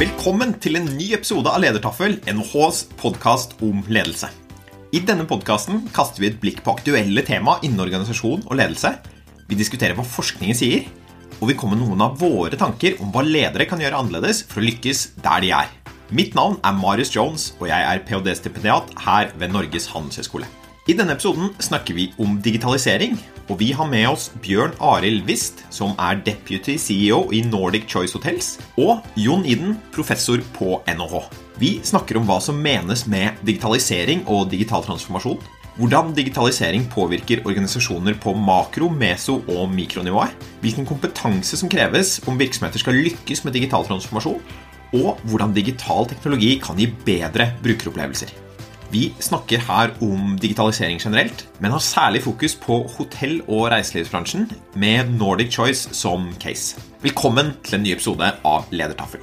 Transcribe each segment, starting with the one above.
Velkommen til en ny episode av Ledertaffel, NHHs podkast om ledelse. I denne podkasten kaster vi et blikk på aktuelle tema innen organisasjon og ledelse. Vi diskuterer hva forskningen sier, og vi kommer med noen av våre tanker om hva ledere kan gjøre annerledes for å lykkes der de er. Mitt navn er Marius Jones, og jeg er ph.d.-stipendiat her ved Norges handelshøyskole. I denne episoden snakker vi om digitalisering, og vi har med oss Bjørn Arild Wist, som er deputy CEO i Nordic Choice Hotels, og Jon Iden, professor på NHH. Vi snakker om hva som menes med digitalisering og digital transformasjon, hvordan digitalisering påvirker organisasjoner på makro-, meso- og mikronivået, hvilken kompetanse som kreves om virksomheter skal lykkes med digital transformasjon, og hvordan digital teknologi kan gi bedre brukeropplevelser. Vi snakker her om digitalisering generelt, men har særlig fokus på hotell- og reiselivsbransjen, med Nordic Choice som case. Velkommen til en ny episode av Ledertaffel.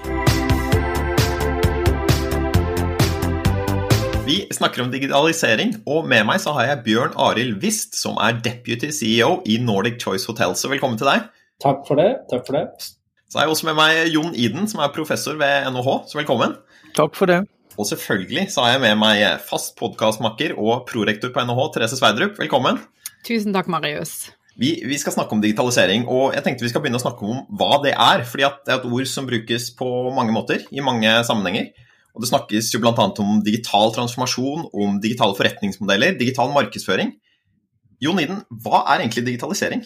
Vi snakker om digitalisering, og med meg så har jeg Bjørn Arild Wist, som er deputy CEO i Nordic Choice Hotels. Så velkommen til deg. Takk for det. takk for det. Så er jeg også med meg Jon Iden, som er professor ved NHH. Så velkommen. Takk for det. Og selvfølgelig så har jeg med meg fast podkastmakker og prorektor på NHH, Therese Sverdrup. Velkommen. Tusen takk, Marius. Vi, vi, skal snakke om digitalisering, og jeg tenkte vi skal begynne å snakke om hva det er. fordi det er et ord som brukes på mange måter, i mange sammenhenger. Og Det snakkes jo bl.a. om digital transformasjon, om digitale forretningsmodeller, digital markedsføring. Jon Iden, hva er egentlig digitalisering?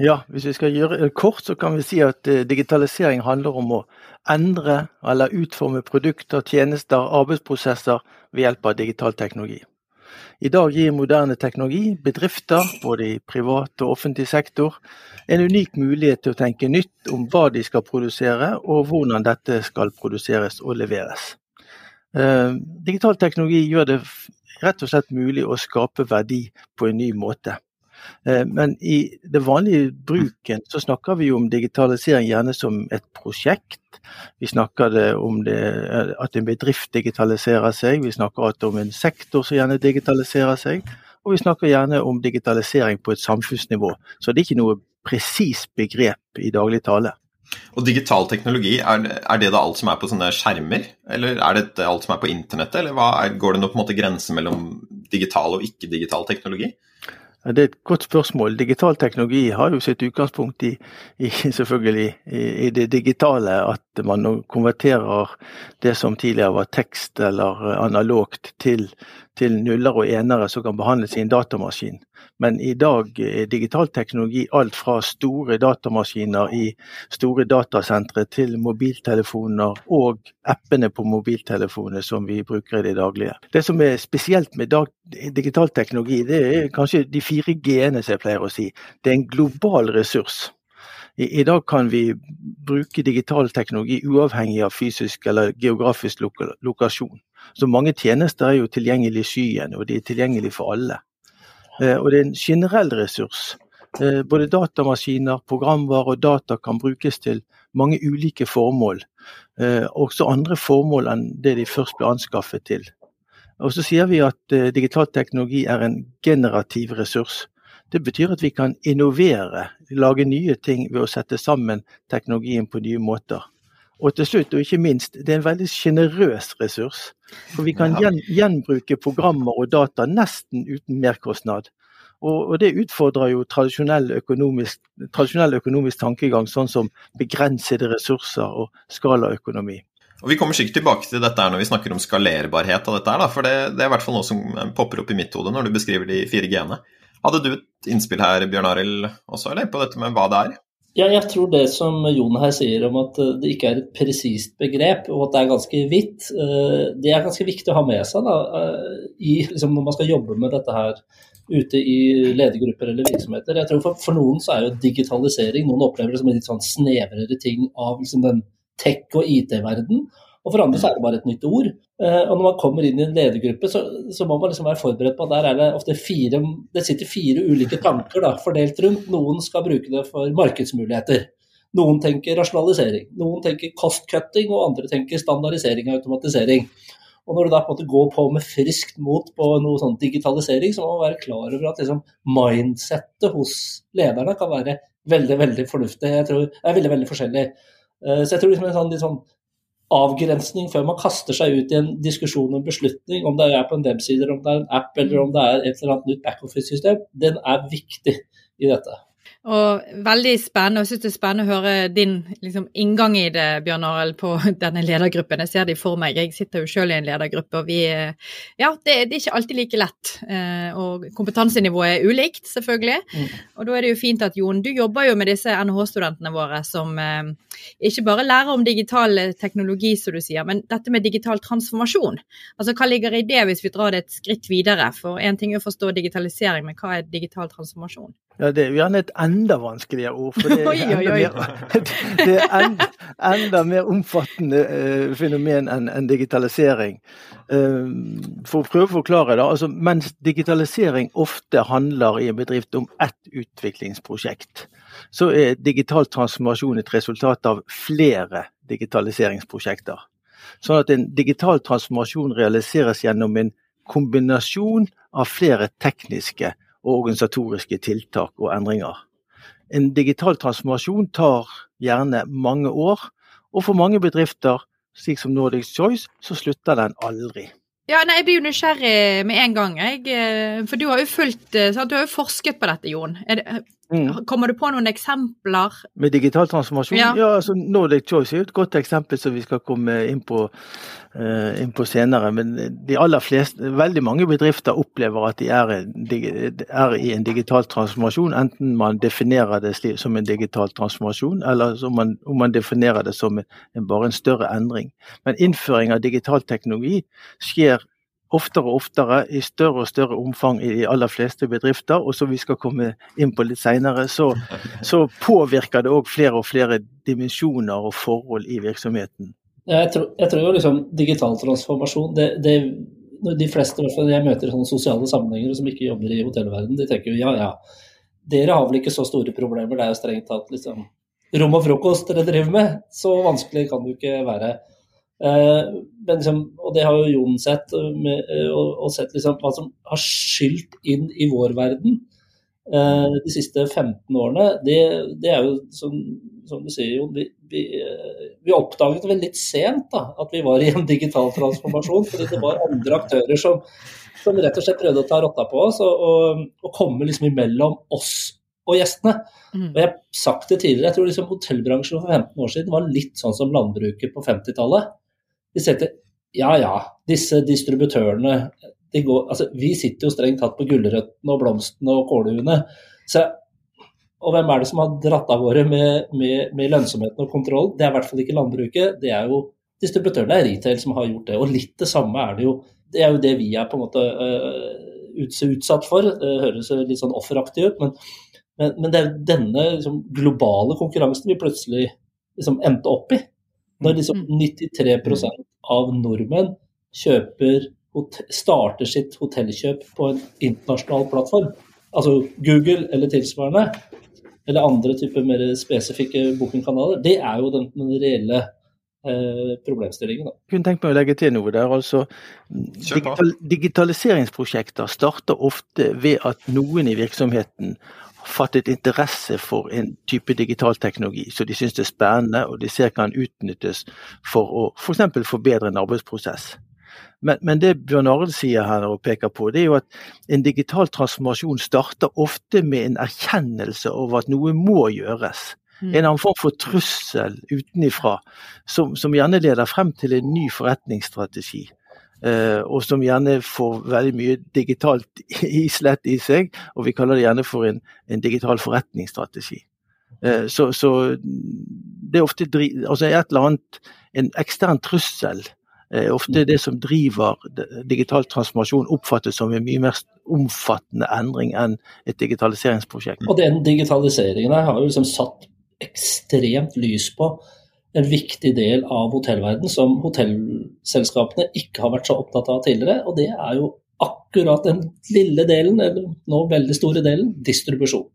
Ja, Hvis vi skal gjøre det kort, så kan vi si at eh, digitalisering handler om å endre eller utforme produkter, tjenester, arbeidsprosesser ved hjelp av digital teknologi. I dag gir moderne teknologi bedrifter, både i privat og offentlig sektor, en unik mulighet til å tenke nytt om hva de skal produsere, og hvordan dette skal produseres og leveres. Eh, digital teknologi gjør det rett og slett mulig å skape verdi på en ny måte. Eh, men i det vanlige bruken så snakker vi om digitalisering gjerne som et prosjekt. Vi snakker om det, eh, at en bedrift digitaliserer seg, vi snakker om en sektor som gjerne digitaliserer seg. Og vi snakker gjerne om digitalisering på et samfunnsnivå. Så det er ikke noe presist begrep i daglig tale. Og digital teknologi, er, det da alt som er på sånne skjermer? Eller er det alt som er på internettet, eller er, går det noe på en måte grense mellom digital og ikke-digital teknologi? Det er et godt spørsmål. Digital teknologi har jo sitt utgangspunkt i, i selvfølgelig i, i, det digitale. At man konverterer det som tidligere var tekst eller analogt til, til nuller og enere som kan behandles i en datamaskin. Men i dag er digital teknologi alt fra store datamaskiner i store datasentre til mobiltelefoner og appene på mobiltelefoner som vi bruker i det daglige. Det som er spesielt med digital teknologi, det er kanskje de fire g-ene som jeg pleier å si. Det er en global ressurs. I, I, dag kan vi bruke digital teknologi uavhengig av fysisk eller geografisk loka lokasjon. Så mange tjenester er jo tilgjengelig i skyen, og de er tilgjengelige for alle. Eh, og det er en generell ressurs. Eh, både datamaskiner, programvare og data kan brukes til mange ulike formål. Eh, også andre formål enn det de først ble anskaffet til. Og så sier vi at digital teknologi er en generativ ressurs. Det betyr at vi kan innovere, lage nye ting ved å sette sammen teknologien på nye måter. Og til slutt, og ikke minst, det er en veldig sjenerøs ressurs. For vi kan gjen, gjenbruke programmer og data nesten uten merkostnad. Og, og det utfordrer jo tradisjonell økonomisk, tradisjonell økonomisk tankegang, sånn som begrensede ressurser og skalaøkonomi. Og Vi kommer sikkert tilbake til dette her når vi snakker om skalerbarhet av dette, her, for det, det, er i hvert fall noe som popper opp i mitt hode når du beskriver de fire g-ene. Hadde du et innspill her, Bjørn Arild, også, eller, på dette med hva det er? Ja, jeg tror det som Jon her sier om at eh, det ikke er et presist begrep, og at det er ganske vidt, eh, det er ganske viktig å ha med seg da, eh, i, liksom, når man skal jobbe med dette her ute i ledergrupper eller virksomheter. Jeg tror for, for, noen så er jo digitalisering Noen opplever det som en litt sånn snevrere ting av liksom, den tech- og IT-verden. Og for andre så er det bare et nytt ord. Eh, og når man kommer inn i en ledergruppe, så, så, må man liksom være forberedt på at der er det ofte fire Det sitter fire ulike tanker da, fordelt rundt. Noen skal bruke det for markedsmuligheter. Noen tenker rasjonalisering. Noen tenker cost cutting, og andre tenker standardisering og automatisering. Og når du da på en måte går på med friskt mot på noe sånn digitalisering, så må man være klar over at liksom mindsettet hos lederne kan være veldig veldig fornuftig. Jeg tror, er veldig, veldig forskjellig. Eh, så jeg tror liksom en sånn, litt sånn avgrensning før man kaster seg ut i en diskusjon om beslutning, om det er på en webside, om det er en app eller om det er et eller annet nytt backoffice-system, den er viktig i dette. Og veldig spennende, og jeg synes det er spennende å høre din liksom, inngang i det, Bjørn Arild, på denne ledergruppen. Jeg ser det for meg, jeg sitter jo selv i en ledergruppe, og vi Ja, det, det er ikke alltid like lett. Eh, og kompetansenivået er ulikt, selvfølgelig. Mm. Og da er det jo fint at Jon, du jobber jo med disse NHH-studentene våre som eh, ikke bare lærer om digital teknologi, som du sier, men dette med digital transformasjon. Altså hva ligger i det, hvis vi drar det et skritt videre? For én ting er å forstå digitalisering, men hva er digital transformasjon? Ja, Det er gjerne et enda vanskeligere ord. for Det er, oi. Mer, det er enda, enda mer omfattende uh, fenomen enn en digitalisering. Uh, for å prøve å forklare det, altså, Mens digitalisering ofte handler i en bedrift om ett utviklingsprosjekt, så er digital transformasjon et resultat av flere digitaliseringsprosjekter. Sånn at en digital transformasjon realiseres gjennom en kombinasjon av flere tekniske og organisatoriske tiltak og endringer. En digital transformasjon tar gjerne mange år, og for mange bedrifter, slik som Nordic Choice, så slutter den aldri. Ja, nei, Jeg blir jo nysgjerrig med en gang. Jeg, eh, for du har jo fulgt, eh, du har jo forsket på dette, Jon. Mm. Kommer du på noen eksempler? Med digital transformasjon? Ja, ja altså Nordic Choice er et godt eksempel som vi skal komme inn på, uh, inn på, senere. Men de aller fleste, veldig mange bedrifter opplever at de er, er, i en digital transformasjon. Enten man definerer det som en digital transformasjon, eller om man, om man definerer det som en, bare en større endring. Men innføring av digital teknologi skjer oftere og oftere, i større og større omfang i de aller fleste bedrifter. Og som vi skal komme inn på litt senere, så, så påvirker det òg flere og flere dimensjoner og forhold i virksomheten. Jeg tror, jeg tror jo liksom digital transformasjon det, det, De fleste jeg møter i sånne sosiale sammenhenger som ikke jobber i hotellverden, de tenker jo ja ja, dere har vel ikke så store problemer, det er jo strengt tatt liksom rom og frokost dere driver med. Så vanskelig kan det jo ikke være. Eh, liksom, og det har jo Jon sett, med, eh, og, og, sett liksom hva som har skylt inn i vår verden eh, de siste 15 årene. Det, det er jo som, som, du sier, Jon, vi, vi, vi oppdaget vel litt sent da, at vi var i en digital transformasjon. fordi det var andre aktører som, som rett og slett prøvde å ta rotta på oss og, og, og komme liksom imellom oss og gjestene. Mm. Og jeg har sagt det tidligere, jeg tror liksom hotellbransjen for 15 år siden var litt sånn som landbruket på 50-tallet. Vi setter Ja ja, disse distributørene de går, altså, Vi sitter jo strengt tatt på gulrøttene og blomstene og kålhuene. Og hvem er det som har dratt av gårde med, med, med, lønnsomheten og kontrollen? Det er i hvert fall ikke landbruket, det er jo distributørene, er retail som har gjort det. Og litt det samme er det jo. Det er jo det vi er på en måte uh, utsatt for. Det høres litt sånn offeraktig ut, men, men, men, det er denne liksom, globale konkurransen vi plutselig liksom, endte opp i. Når liksom 93 mm. av nordmenn kjøper, starter sitt hotellkjøp på en internasjonal plattform, altså Google eller tilsvarende, eller andre typer mer spesifikke bookingkanaler, det er jo den, den reelle eh, problemstillingen. Da. Kunne tenkt meg å legge til noe der. altså digital, Digitaliseringsprosjekter starter ofte ved at noen i virksomheten fattet interesse for en type digital teknologi, så de syns det er spennende og de ser kan utnyttes for å f.eks. For forbedre en arbeidsprosess. Men, men, det Bjørn Arild sier her og peker på, det er jo at en digital transformasjon starter ofte med en erkjennelse over at noe må gjøres. Mm. En annen form for trussel utenifra, som, som gjerne leder frem til en ny forretningsstrategi. Uh, og som gjerne får veldig mye digitalt islett i seg. Og vi kaller det gjerne for en, en digital forretningsstrategi. Eh, så, så, det er ofte altså et eller annet, en ekstern trussel er ofte det som driver digital transformasjon oppfattes som en mye mer omfattende endring enn et digitaliseringsprosjekt. Og den digitaliseringen her har jo liksom satt ekstremt lys på en viktig del av hotellverden som hotellselskapene ikke har vært så opptatt av tidligere. Og det er jo akkurat den lille delen, eller nå veldig store delen, distribusjon.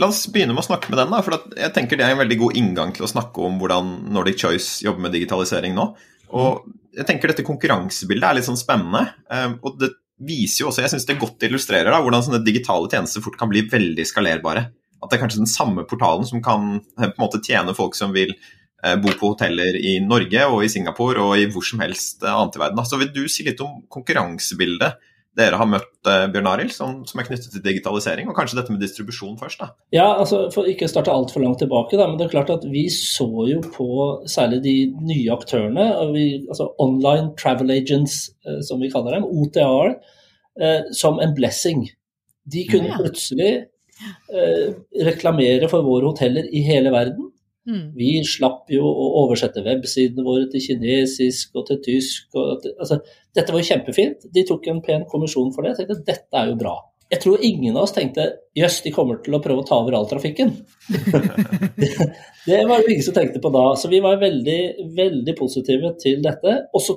La oss begynne med å snakke med den. da, for jeg tenker Det er en veldig god inngang til å snakke om hvordan Nordic Choice jobber med digitalisering nå. Og jeg tenker Dette konkurransebildet er litt sånn spennende. Eh, og det viser jo også, jeg synes det godt illustrerer da, hvordan sånne digitale tjenester fort kan bli veldig skalerbare. At det er kanskje den samme portalen som kan eh, på en måte tjene folk som vil bo på hoteller i Norge og i Singapore og i hvor som helst annet i verden. Så vil du si litt om konkurransebildet dere har møtt, eh, Bjørn Arild, som, som, er knyttet til digitalisering, og kanskje dette med distribusjon først? da? Ja, altså For ikke å starte altfor langt tilbake, da, men det er klart at vi så jo på særlig de nye aktørene, vi, altså Online Travel Agents, eh, som vi kaller dem, OTR, eh, som en blessing. De kunne plutselig eh, reklamere for våre hoteller i hele verden. Mm. Vi slapp jo å oversette websidene våre til kinesisk og til tysk. Og til, altså, dette var jo kjempefint. De tok en pen kommisjon for det. Jeg tenkte dette er jo bra. Jeg tror ingen av oss tenkte jøss, de kommer til å prøve å ta over all trafikken. det, det var det ingen som tenkte på da. Så vi var veldig, veldig positive til dette. Og så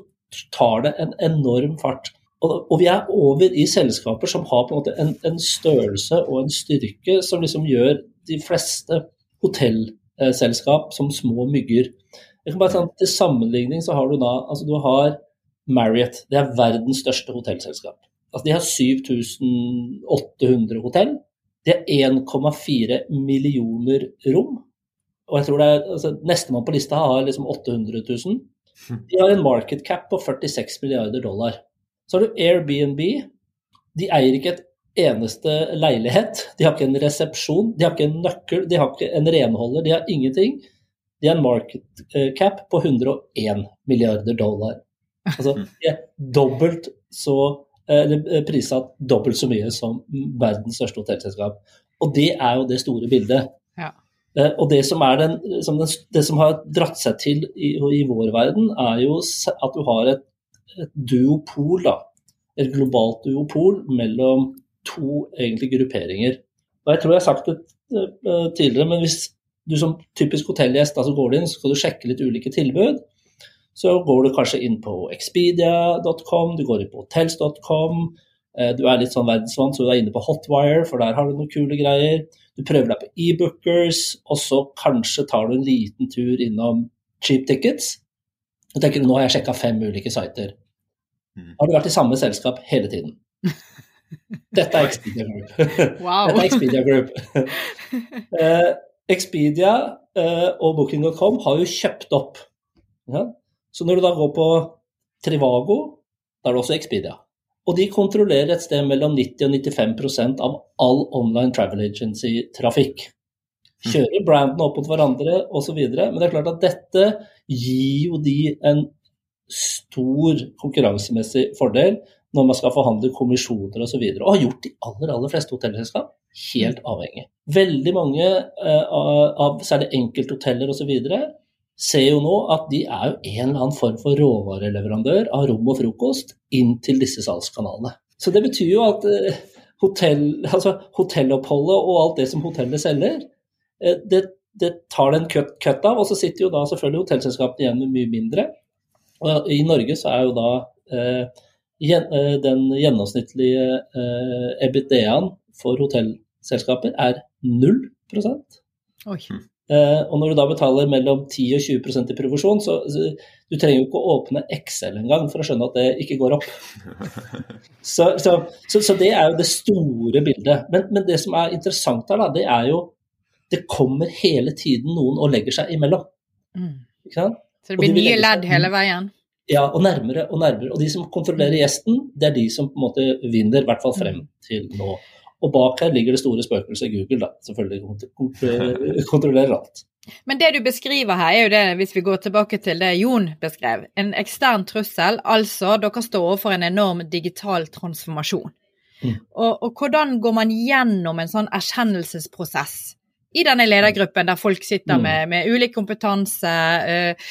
tar det en enorm fart. Og, og vi er over i selskaper som har på en måte en, en størrelse og en styrke som liksom gjør de fleste hotell Eh, selskap som små mygger. Jeg kan bare sånn, Til sammenligning så har du da altså du har Marriott. Det er verdens største hotellselskap. Altså De har 7800 hotell. De har 1,4 millioner rom. Og jeg tror det er, altså, Nestemann på lista har liksom 800 000. De har en market cap på 46 milliarder dollar. Så har du Airbnb. De eier ikke et eneste leilighet. De har ikke en resepsjon, de har ikke en nøkkel, de har ikke en renholder, de har ingenting. De har en market eh, cap på 101 milliarder dollar. Altså, de er dobbelt så eh, eller eh, prissatt dobbelt så mye som verdens største hotellselskap. Og det er jo det store bildet. Ja. Og det som, den, som den, det som, har dratt seg til i, i, vår verden, er jo at du har et, et duopol, da. Et globalt duopol mellom to egentlig grupperinger. Og Jeg tror jeg har sagt det uh, tidligere, men hvis du som typisk hotellgjest altså går inn, så skal du sjekke litt ulike tilbud. Så går du kanskje inn på expedia.com, du går inn på hotels.com. Uh, du er litt sånn verdensvant, så du er inne på Hotwire, for der har du noen kule greier. Du prøver deg på e-bookers, og så kanskje tar du en liten tur innom cheap tickets. Og tenker du, nå har jeg sjekka fem ulike sider. Mm. Har du vært i samme selskap hele tiden? Dette er Expedia Group. Wow. Dette er Expedia Group. eh, Expedia eh, og Booking.com har jo kjøpt opp. Ja? Så når du da går på Trivago, da er det også Expedia. Og de kontrollerer et sted mellom 90 og 95% av all online travel agency-trafikk. Mm. Kjører brandene opp mot hverandre osv. Men det er klart at dette gir jo de en stor konkurransemessig fordel når man skal forhandle kommisjoner osv. Og, så videre, og har gjort de aller, aller fleste hotellselskap helt mm. avhengig. Veldig mange uh, av særlig enkelthoteller osv. ser jo nå at de er jo en eller annen form for råvareleverandør av rom og frokost inn til disse salgskanalene. Så det betyr jo at uh, hotell, altså, hotelloppholdet og alt det som hotellet selger, uh, det, det, tar det en cut, cut, av. Og så sitter jo da selvfølgelig hotellselskapene igjen med mye mindre. Og I Norge så er jo da Eh, den gjennomsnittlige eh, EBITDA-en for hotellselskaper er 0 Oi. Eh, og når du da betaler mellom 10 og 20% i provisjon, så, så du trenger jo ikke å åpne Excel engang for å skjønne at det ikke går opp. Så, så, så, så det er jo det store bildet. Men, men, det som er interessant her, da, det er jo det kommer hele tiden noen og legger seg imellom. Mm. Så det blir de nye ledd hele veien? Ja, og nærmere og nærmere. Og de som kontrollerer gjesten, det er de som på en måte vinner, i hvert fall frem mm. til nå. Og bak her ligger det store spøkelset Google, da. Selvfølgelig kontrollerer alt. Men det du beskriver her, er jo det, hvis vi går tilbake til det Jon beskrev, en ekstern trussel. Altså, dere står overfor en enorm digital transformasjon. Mm. Og, og, hvordan går man gjennom en sånn erkjennelsesprosess i denne ledergruppen, der folk sitter Mm. med, med ulik kompetanse uh,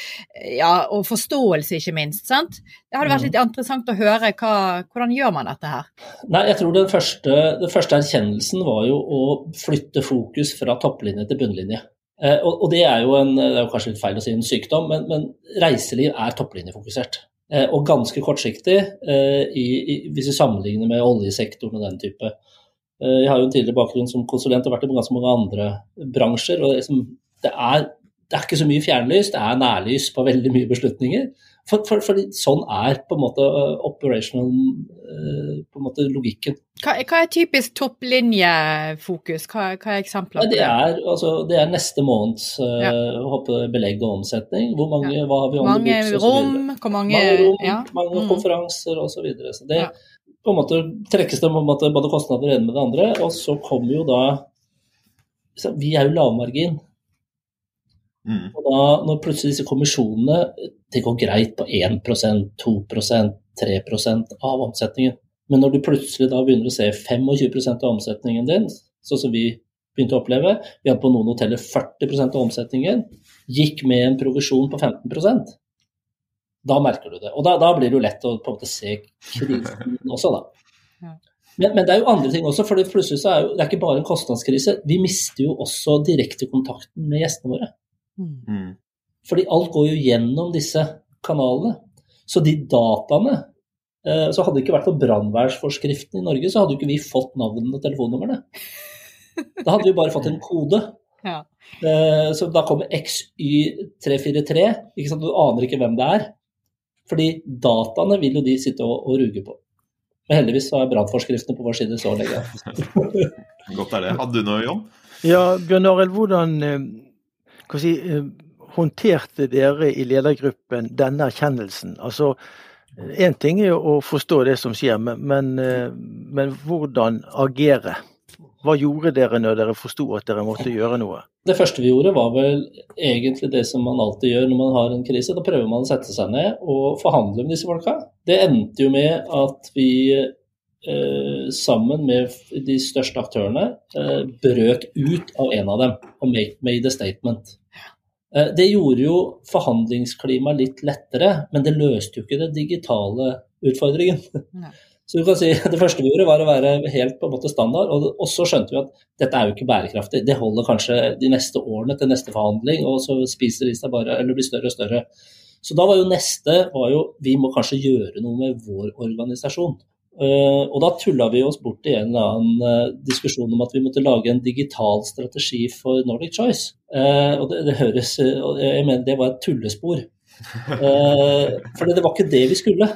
ja, og forståelse, ikke minst. sant? Det hadde vært Mm. litt interessant å høre hva, hvordan gjør man dette her? Nei, jeg tror den første, den første erkjennelsen var jo å flytte fokus fra topplinje til bunnlinje. Uh, og, og det er en, det er jo kanskje litt feil å si en sykdom, men, men reiseliv er topplinjefokusert. Eh, og ganske kortsiktig, eh, i, i, hvis vi sammenligner med oljesektoren og den type. Eh, jeg har jo en tidligere bakgrunn som konsulent og vært i ganske mange andre bransjer. og liksom, det er, det er ikke så mye fjernlys, det er nærlys på veldig mye beslutninger. For, for, for sånn er på en måte uh, operational uh, på en måte logikken. Hva, hva er typisk topplinjefokus? Hva, hva er eksempler på det, det? er, altså, det er neste måneds uh, Ja. håper belegg og omsetning. Hvor mange, Ja. hva har vi on Mange the books, og rom, hvor mange, mange rom, ja. mange Mm. konferanser osv. Så, videre. så det Ja. På en måte trekkes det på en måte både kostnader det ene med det andre. Og så kommer jo da så Vi er jo lavmargin. Mm. Og da, når plutselig disse kommisjonene Det går greit på 1% 2% 3% av omsetningen. Men når du plutselig da begynner å se 25% av omsetningen din, sånn som vi begynte å oppleve Vi hadde på noen hoteller 40% av omsetningen. Gikk med en provisjon på 15 Da merker du det. Og da, da blir det jo lett å på en måte se krisen også, da. Ja. Men, men det er jo andre ting også, for plutselig så er jo, det er ikke bare en kostnadskrise. Vi mister jo også direktekontakten med gjestene våre. Mm. Mm. Fordi alt går jo gjennom disse kanalene. Så de dataene eh, Så hadde det ikke vært for brannværsforskriften i Norge, så hadde jo ikke vi fått navnene og telefonnumrene. Da hadde vi bare fått en kode. Ja. Eh, Så da kommer XY343, ikke sant? du aner ikke hvem det er. Fordi dataene vil jo de sitte og, og ruge på. Men heldigvis så er brannforskriftene på vår side så lenge. Godt er det. Hadde du noe, Jon? Ja, Bjørn Arild, hvordan eh, hva si, eh, håndterte dere i ledergruppen denne erkjennelsen? Altså, Én ting er jo å forstå det som skjer, men, men, eh, men hvordan agere? Hva gjorde dere når dere forsto at dere måtte gjøre noe? Det første vi gjorde var vel egentlig det som man alltid gjør når man har en krise. Da prøver man å sette seg ned og forhandle med disse folka. Det endte jo med at vi eh, sammen med de største aktørene eh, brøt ut av en av dem og made, made a statement. Eh, det gjorde jo forhandlingsklimaet litt lettere, men det løste jo ikke den digitale utfordringen. Nei. Så du kan si Det første vi gjorde, var å være helt på en måte standard. Og, og så skjønte vi at dette er jo ikke bærekraftig. Det holder kanskje de neste årene til neste forhandling, og så spiser de seg bare, eller blir større og større. Så da var jo neste var jo, Vi må kanskje gjøre noe med vår organisasjon. Uh, og da tulla vi oss bort i en eller annen uh, diskusjon om at vi måtte lage en digital strategi for Nordic Choice. Uh, og det, det høres Jeg mener det var et tullespor. For det var ikke det vi skulle.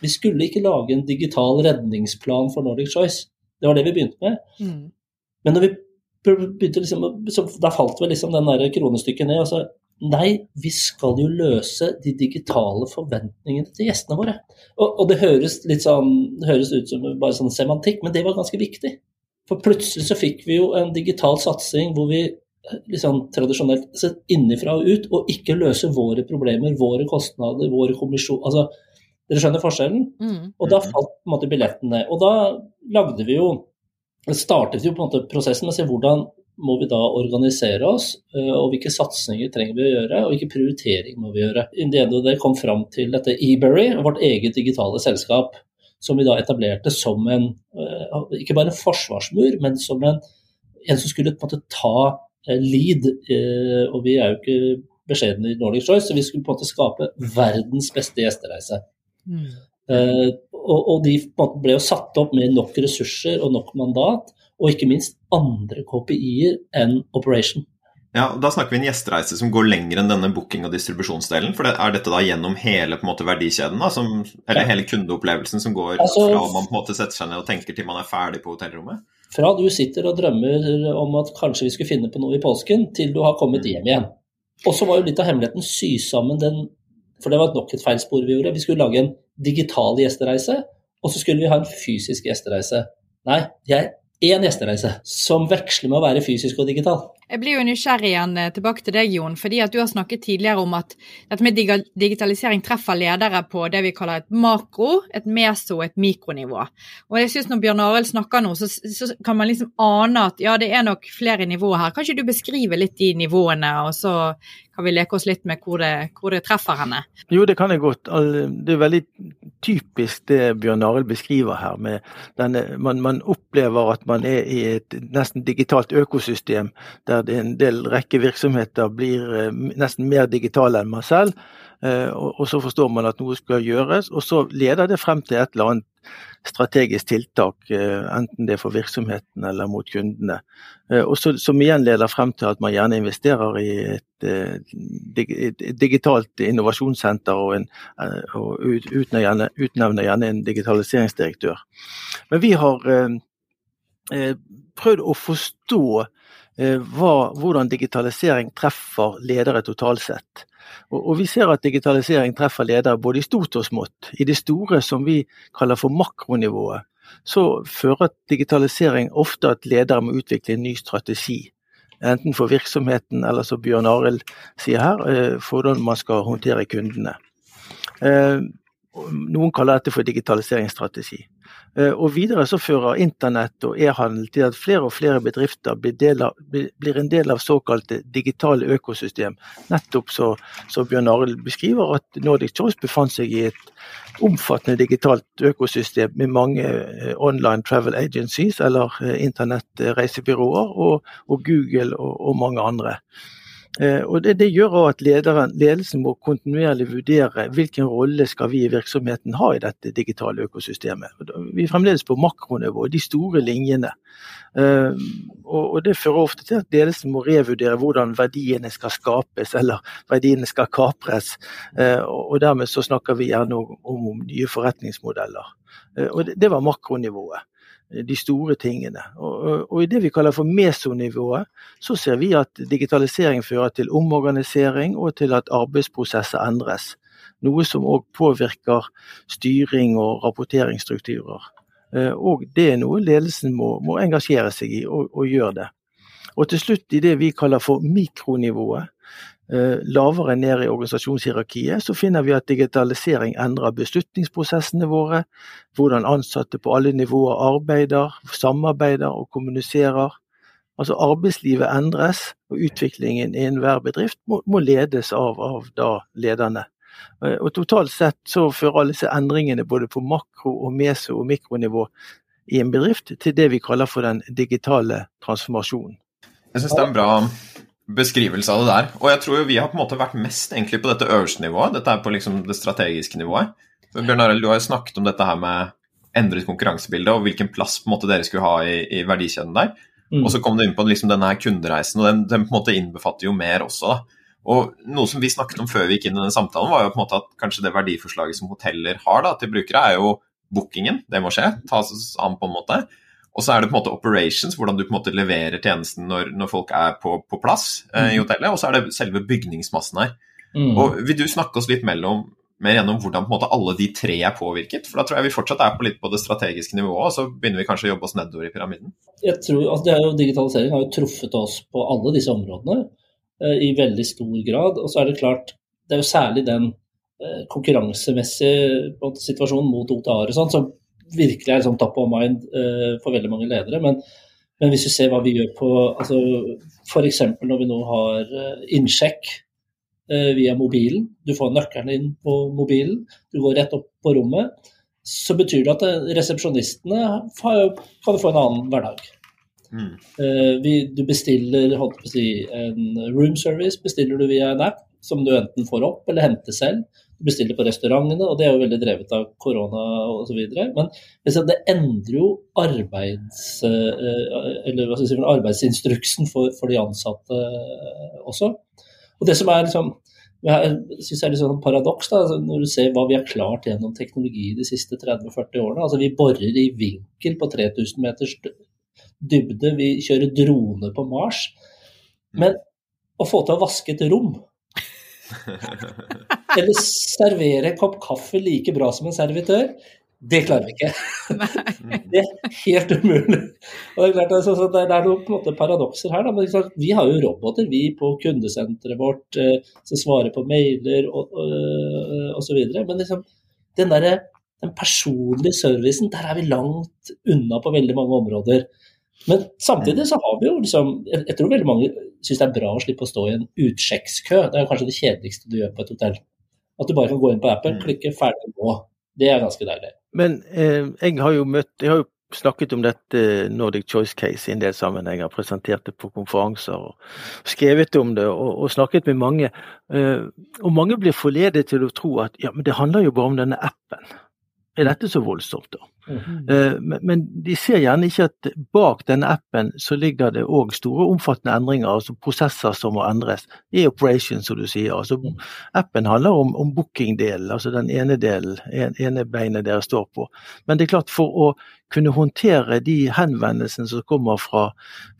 Vi skulle ikke lage en digital redningsplan for Nordic Choice. Det var det vi begynte med. Mm. Men når vi begynte liksom, så da falt vel liksom den der kronestykket ned. Altså, nei, vi skal jo løse de digitale forventningene til gjestene våre. Og, og det høres litt sånn, høres ut som bare sånn semantikk, men det var ganske viktig. For plutselig så fikk vi jo en digital satsing hvor vi liksom tradisjonelt sett innenfra og ut, og ikke løse våre problemer, våre kostnader, våre kommisjon... Altså, dere skjønner forskjellen? Mm. Og da falt på en måte billetten ned. Og da lagde vi jo startet jo på en måte prosessen med å se hvordan må vi da organisere oss, eh, og hvilke satsinger trenger vi å gjøre, og hvilke prioriteringer må vi gjøre. Innen det kom fram til dette eBerry, vårt eget digitale selskap, som vi da etablerte som en, eh, ikke bare en forsvarsmur, men som en, en som skulle på en måte ta eh, lead. Og vi er jo ikke beskjedne i Nordic Choice, så vi skulle på en måte skape verdens beste gjestereise. Mm. Eh, og, og de ble jo satt opp med nok ressurser og nok mandat, og ikke minst andre KPI-er enn Operation. Ja, og Da snakker vi en gjestereise som går lenger enn denne booking- og distribusjonsdelen. for det, Er dette da gjennom hele på en måte, verdikjeden, da, som, eller Ja. hele kundeopplevelsen som går Altså- fra man på en måte setter seg ned og tenker til man er ferdig på hotellrommet? Fra du sitter og drømmer om at kanskje vi skulle finne på noe i påsken, til du har kommet hjem igjen. Og så var jo litt av hemmeligheten sy sammen den For det var nok et feilspor vi gjorde. Vi skulle lage en digital gjestereise, og så skulle vi ha en fysisk gjestereise. Nei, jeg er én gjestereise som veksler med å være fysisk og digital. Jeg blir jo nysgjerrig igjen eh, tilbake til deg, Jon. fordi at Du har snakket tidligere om at dette med digitalisering treffer ledere på det vi kaller et makro, et meso og et mikronivå. Og jeg synes Når Bjørn Arild snakker nå, så, så, kan man liksom ane at ja, det er nok flere nivåer her. Kan ikke du beskrive litt de nivåene, og så kan vi leke oss litt med hvor det, hvor det treffer henne? Jo, det kan jeg godt. Det er veldig typisk det Bjørn Arild beskriver her. denne, man, man opplever at man er i et nesten digitalt økosystem der en del rekke virksomheter blir eh, nesten mer digitale enn man selv. Eh, og så forstår man at noe skal gjøres, og så leder det frem til et eller annet strategisk tiltak, eh, enten det er for virksomheten eller mot kundene. Og så, som igjen leder frem til at man gjerne investerer i et, et digitalt innovasjonssenter og, en, og utnevner, utnevner, gjerne, en digitaliseringsdirektør. Men vi har eh, prøvd å forstå Eh, hva, hvordan digitalisering treffer ledere totalt sett. Og, og, Vi ser at digitalisering treffer ledere både i stort og smått. I det store, som vi kaller for makronivået, så fører digitalisering ofte at ledere må utvikle en ny strategi. Enten for virksomheten eller som Bjørn Arild sier her, eh, for hvordan man skal håndtere kundene. Eh, noen kaller dette for digitaliseringsstrategi. Eh, og videre så fører internett og e-handel til at flere og flere bedrifter blir, av, blir en del av såkalte digitale økosystem. Nettopp så, så Bjørn Arild beskriver at Nordic Choice befant seg i et omfattende digitalt økosystem med mange eh, online travel agencies, eller eh, internettreisebyråer, og, og Google og, og mange andre. Eh, og det, det gjør at lederen, ledelsen må kontinuerlig vurdere hvilken rolle skal vi i virksomheten ha i dette digitale økosystemet. Vi er fremdeles på makronivå, de store linjene. Eh, og Det fører ofte til at ledelsen må revurdere hvordan verdiene skal skapes eller verdiene skal kapres. Eh, og Dermed så snakker vi gjerne om, nye forretningsmodeller. Og Det var makronivået de store tingene. Og, og, I det vi kaller for mesonivået, så ser vi at digitalisering fører til omorganisering og til at arbeidsprosesser endres. Noe som òg påvirker styring og rapporteringsstrukturer. Eh, og det er noe ledelsen må, må engasjere seg i, og, og gjør det. Og til slutt i det vi kaller for mikronivået, lavere ned i organisasjonshierarkiet, så finner vi at digitalisering endrer beslutningsprosessene våre, hvordan ansatte på alle nivåer arbeider, samarbeider og kommuniserer. Altså Arbeidslivet endres, og utviklingen i enhver bedrift må, må ledes av, av da lederne. Eh, og Totalt sett så fører alle disse endringene både på makro-, og meso- og mikronivå i en bedrift til det vi kaller for den digitale transformasjonen. Jeg synes det er en bra beskrivelse av det der. Og jeg tror jo vi har på en måte vært mest egentlig på dette øverste nivået. Dette er på liksom det strategiske nivået. Bjørn Arild, du har jo snakket om dette her med endret konkurransebilde og hvilken plass på en måte dere skulle ha i, i verdikjeden der. Mm. Og så kom du inn på liksom denne her kundereisen, og den, den, på en måte innbefatter jo mer også. da. Og Noe som vi snakket om før vi gikk inn i denne samtalen, var jo på en måte at kanskje det verdiforslaget som hoteller har da, til brukere, er jo bookingen. Det må skje. Tas an på en måte. Og så er det på en måte operations, hvordan du på en måte leverer tjenesten når, når folk er på, på plass eh, i mm. hotellet. Og så er det selve bygningsmassen her. Mm. Og Vil du snakke oss litt mellom, mer gjennom hvordan på en måte alle de tre er påvirket? For da tror jeg vi fortsatt er på litt på det strategiske nivået, og så begynner vi kanskje å jobbe oss nedover i pyramiden. Jeg tror, altså jo, Digitalisering har jo truffet oss på alle disse områdene eh, i veldig stor grad. Og så er det klart, det er jo særlig den eh, konkurransemessige situasjonen mot OTA-er og sånn som virkelig er sånn top of mind uh, for veldig mange ledere. Men, men, hvis vi ser hva vi gjør på altså, F.eks. når vi nå har uh, innsjekk uh, via mobilen. Du får nøkkelen inn på mobilen, du går rett opp på rommet. Så betyr det at resepsjonistene kan få en annen hverdag. Mm. Vi, du bestiller si, en room service bestiller du via en app som du enten får opp eller henter selv bestiller på restaurantene, og det er jo veldig drevet av korona osv. Men det endrer jo arbeids, eh, si, arbeidsinstruksen for, for, de ansatte eh, også. Og det som er liksom, jeg synes er litt sånn paradoks, da, altså, når du ser hva vi har klart gjennom teknologi de siste 30-40 årene. altså Vi borer i vinkel på 3000 meters dybde, vi kjører drone på Mars. Men å få til å vaske et rom eller servere en kopp kaffe like bra som en servitør, Det klarer vi ikke. Det er helt umulig. Og det er klart, altså, det er noen på en måte paradokser her. Da. Men klart, vi har jo roboter vi på kundesenteret vårt eh, som svarer på mailer og, videre. Men liksom, den, der, den personlige servicen, der er vi langt unna på veldig mange områder. Men samtidig så har vi jo liksom Jeg, tror veldig mange syns det er bra å slippe å stå i en utsjekkskø. Det er kanskje det kjedeligste du gjør på et hotell. At du bare kan gå inn på appen, Mm. klikke ferdig gå. Det er ganske deilig. Men eh, jeg har jo møtt Jeg har jo snakket om dette Nordic Choice Case i en del sammenhenger. Presentert det på konferanser og skrevet om det og, og snakket med mange. Eh, og mange blir forledet til å tro at ja, men det handler jo bare om denne appen. Er dette så voldsomt, da? Eh, Men, de ser gjerne ikke at bak denne appen så ligger det òg store omfattende endringer, altså prosesser som må endres. E-operation, som du sier. altså Appen handler om, om booking-delen, altså den ene delen, en, ene beinet dere står på. Men det er klart, for å kunne håndtere de henvendelsene som kommer fra,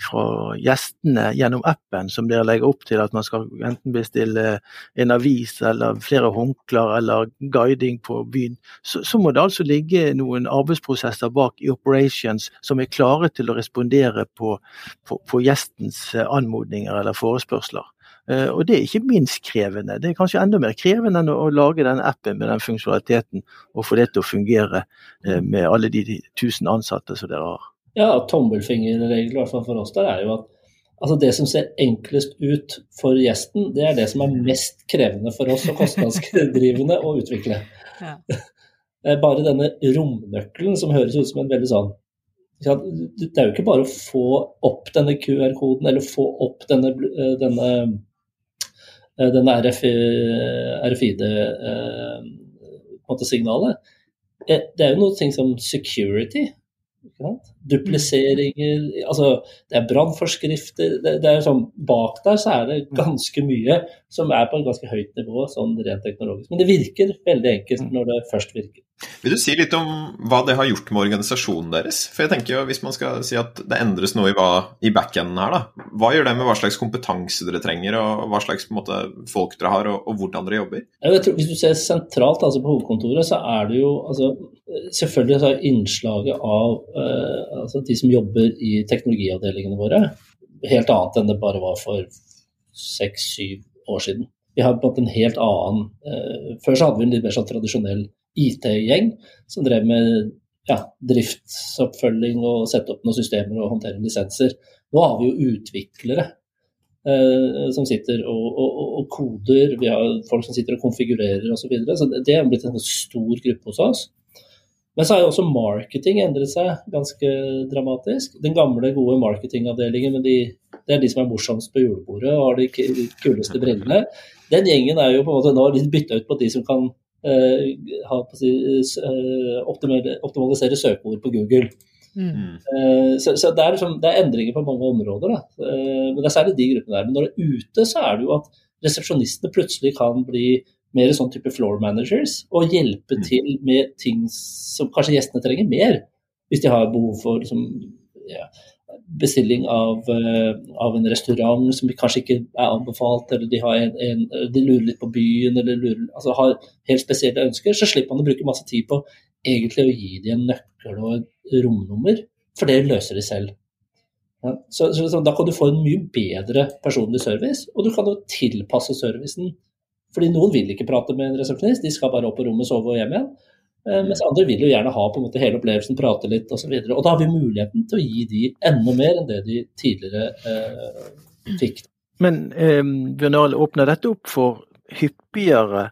fra gjestene gjennom appen, som dere legger opp til at man skal enten bestille en avis eller flere håndklær eller guiding på byen, så, så må det altså ligge noen arbeidsprosesser bak i operations som er klare til å respondere på, på, på gjestens eh, anmodninger eller forespørsler. Eh, Og det er ikke minst krevende. Det er kanskje enda mer krevende enn å, lage den appen med den funksjonaliteten og få det til å fungere eh, med alle de, de tusen ansatte som dere har. Ja, tommelfingerregel i hvert fall for oss der er jo at altså det som ser enklest ut for gjesten, det er det som er mest krevende for oss og kostnadsdrivende å utvikle. Ja. Eh, Bare denne romnøkkelen som høres ut som en veldig sånn Det er jo ikke bare å få opp denne QR-koden eller få opp denne, eh, denne, eh, denne RFID-signalet. Det er jo noe ting som security. Dupliseringer altså Det er brannforskrifter. Det, det er sånn, bak der så er det ganske mye som er på et ganske høyt nivå sånn rent teknologisk. Men det virker veldig enkelt når det først virker. Vil du si litt om hva det har gjort med organisasjonen deres? For jeg tenker jo, Hvis man skal si at det endres noe i, hva, i backenden her, da, hva gjør det med hva slags kompetanse dere trenger, og hva slags på måte, folk dere har, og, og hvordan dere jobber? Tror, hvis du ser sentralt altså på hovedkontoret, så er det jo altså, Selvfølgelig så er innslaget av eh, altså de som jobber i teknologiavdelingene våre, helt annet enn det bare var for seks-syv år siden. Vi har på en helt annen eh, Før så hadde vi en litt mer sånn tradisjonell IT-gjeng som drev med ja, driftsoppfølging og sette opp noen systemer og håndtere lisenser. Nå har vi jo utviklere eh, som sitter og, og, og, koder, vi har folk som sitter og konfigurerer osv. Så, videre. så det er blitt en stor gruppe hos oss. Men så har jo også marketing endret seg ganske dramatisk. Den gamle, gode marketingavdelingen, med de, det er de som er morsomst på julebordet og har de kuleste brillene. Den gjengen er jo på en måte nå litt bytta ut på de som kan eh, ha, på si, eh, optimale- optimalisere søkeord på Google. Mm. Eh, Så, så det, er liksom, det er endringer på mange områder. Da. Eh, Men det er særlig de gruppene der. Men når det er ute, så er det jo at resepsjonistene plutselig kan bli mer sånn type floor managers og hjelpe Mm. til med ting som kanskje gjestene trenger mer. Hvis de har behov for liksom, ja, bestilling av, uh, av en restaurant som kanskje ikke er anbefalt, eller de, har en, en, de lurer litt på byen, eller lurer, altså har helt spesielle ønsker, så slipper man å bruke masse tid på egentlig å gi dem en nøkkel og et romnummer, for det løser de selv. Ja, så, så, så Da kan du få en mye bedre personlig service, og du kan jo tilpasse servicen. Fordi noen vil ikke prate med en resepsjonist, de skal bare opp på rommet, sove og hjem igjen. Eh, Mens andre vil jo gjerne ha på en måte hele opplevelsen, prate litt osv. Og, og da har vi muligheten til å gi de enda mer enn det de tidligere eh, fikk. Men eh, Bjørn åpner dette opp for hyppigere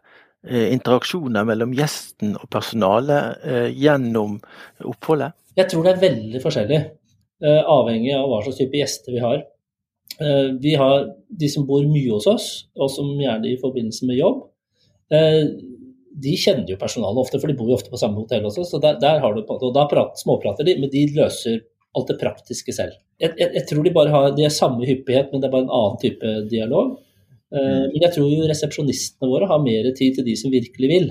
eh, interaksjoner mellom gjesten og personalet eh, gjennom oppholdet? Jeg tror det er veldig forskjellig, eh, avhengig av hva slags type gjester vi har. Eh, vi har de som bor mye hos oss, og som gjerne i forbindelse med jobb. Eh, de kjenner jo personalet ofte, for de bor jo ofte på samme hotell også. så der, der har du, og Da prat, småprater de, men de løser alt det praktiske selv. Jeg, jeg, jeg tror de bare har de er samme hyppighet, men det er bare en annen type dialog. Eh, men jeg tror jo resepsjonistene våre har mer tid til de som virkelig vil.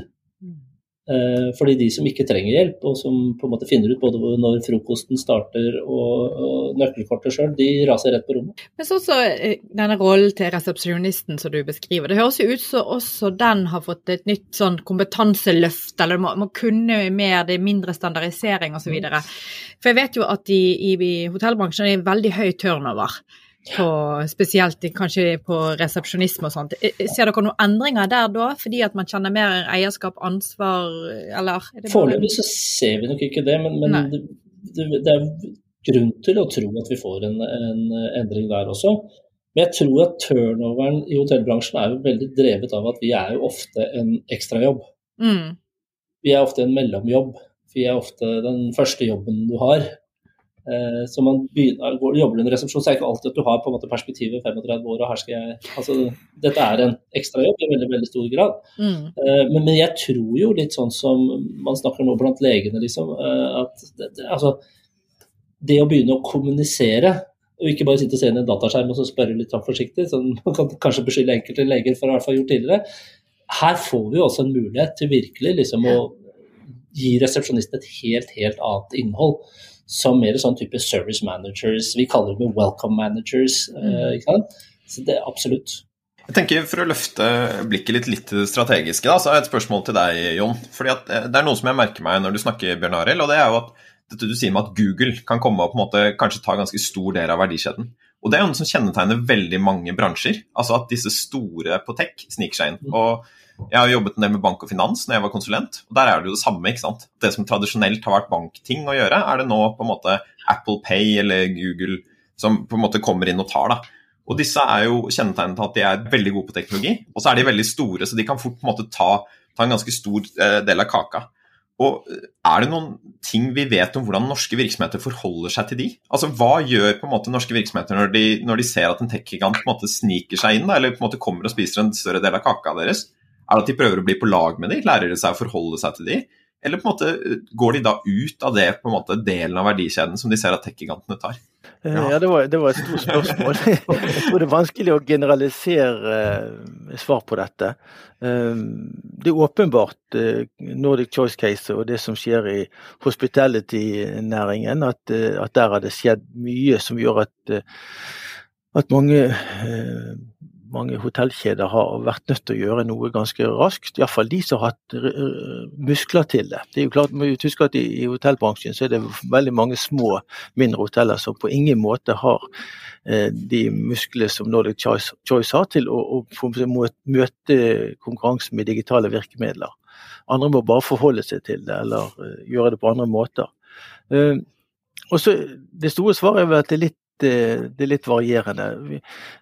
Eh, fordi de som ikke trenger hjelp, og som på en måte finner ut både når frokosten starter og, nøkkelkortet sjøl, de raser rett på rommet. Men så også eh, denne rollen til resepsjonisten som du beskriver. Det høres jo ut som også den har fått et nytt sånn kompetanseløft, eller må, må kunne mer, det er mindre standardisering osv. For jeg vet jo at i, i, i hotellbransjen er det veldig høy turnover på, spesielt kanskje på resepsjonisme og sånt. Eh, eh, ser dere noen endringer der da, fordi at man kjenner mer eierskap, ansvar, eller? Foreløpig så ser vi nok ikke det, men, men det, det, det, er grunn til å tro at vi får en, en, endring der også. Men jeg tror at turnoveren i hotellbransjen er jo veldig drevet av at vi er jo ofte en ekstrajobb. Mm. Vi er ofte en mellomjobb. Vi er ofte den første jobben du har. Eh, så man begynner, jobber under resepsjon, så er det ikke alltid at du har på en måte perspektivet 35 år og her skal jeg altså, Dette er en ekstrajobb i veldig veldig stor grad. Mm. Eh, men, men, jeg tror jo litt sånn som man snakker nå blant legene, liksom, eh, at det, det, altså, det å begynne å kommunisere og ikke bare sitte og se inn i en dataskjerm og så spørre litt sånn forsiktig, sånn, man kan kanskje beskylde enkelte leger for å ha gjort tidligere. Her får vi jo også en mulighet til virkelig liksom, å gi resepsjonisten et helt, helt annet innhold som mer sånn type service managers. Vi kaller dem welcome managers. Mm. Eh, ikke sant? Så det er absolutt. Jeg tenker For å løfte blikket litt, litt strategiske, da, så har jeg et spørsmål til deg, Jon. Fordi at Det er noe som jeg merker meg når du snakker, Bjørn Arild, og det er jo at dette du sier med at Google kan komme og på en måte kanskje ta ganske stor del av verdikjeden. Og Det er jo noe som kjennetegner veldig mange bransjer. altså At disse store på tech sniker seg inn. Mm. og jeg har jobbet en del med bank og finans når jeg var konsulent. og Der er det jo det samme. ikke sant? Det som tradisjonelt har vært bankting å gjøre, er det nå på en måte Apple Pay eller Google som på en måte kommer inn og tar. da. Og Disse er jo kjennetegnet at de er veldig gode på teknologi, og så er de veldig store, så de kan fort på en måte ta, ta en ganske stor eh, del av kaka. Og eh, Er det noen ting vi vet om hvordan norske virksomheter forholder seg til de? Altså Hva gjør på en måte norske virksomheter når de, når de ser at en tech-gigant sniker seg inn, da, eller på en måte kommer og spiser en større del av kaka deres? Er det at de prøver å bli på lag med dem? Lærer de seg å forholde seg til dem? Eller på en måte går de da ut av det på en måte delen av verdikjeden som de ser at tech-gigantene tar? Eh, ja, ja det, var, det, var, et stort spørsmål. Jeg tror det er vanskelig å generalisere eh, svar på dette. Eh, det er åpenbart Nordic Choice Case og det som skjer i hospitality-næringen, at, at, der har det skjedd mye som gjør at, at mange mange hotellkjeder har vært nødt til å gjøre noe ganske raskt. Iallfall de som har hatt eh, muskler til det. Det er jo klart, må huske at i, hotellbransjen så er det veldig mange små, mindre hoteller som på ingen måte har eh, de musklene som Nordic Choice, har til å, å, møte konkurranse med digitale virkemidler. Andre må bare forholde seg til det, eller uh, gjøre det på andre måter. Og så Det store svaret er vel at det er litt det, det, er litt varierende.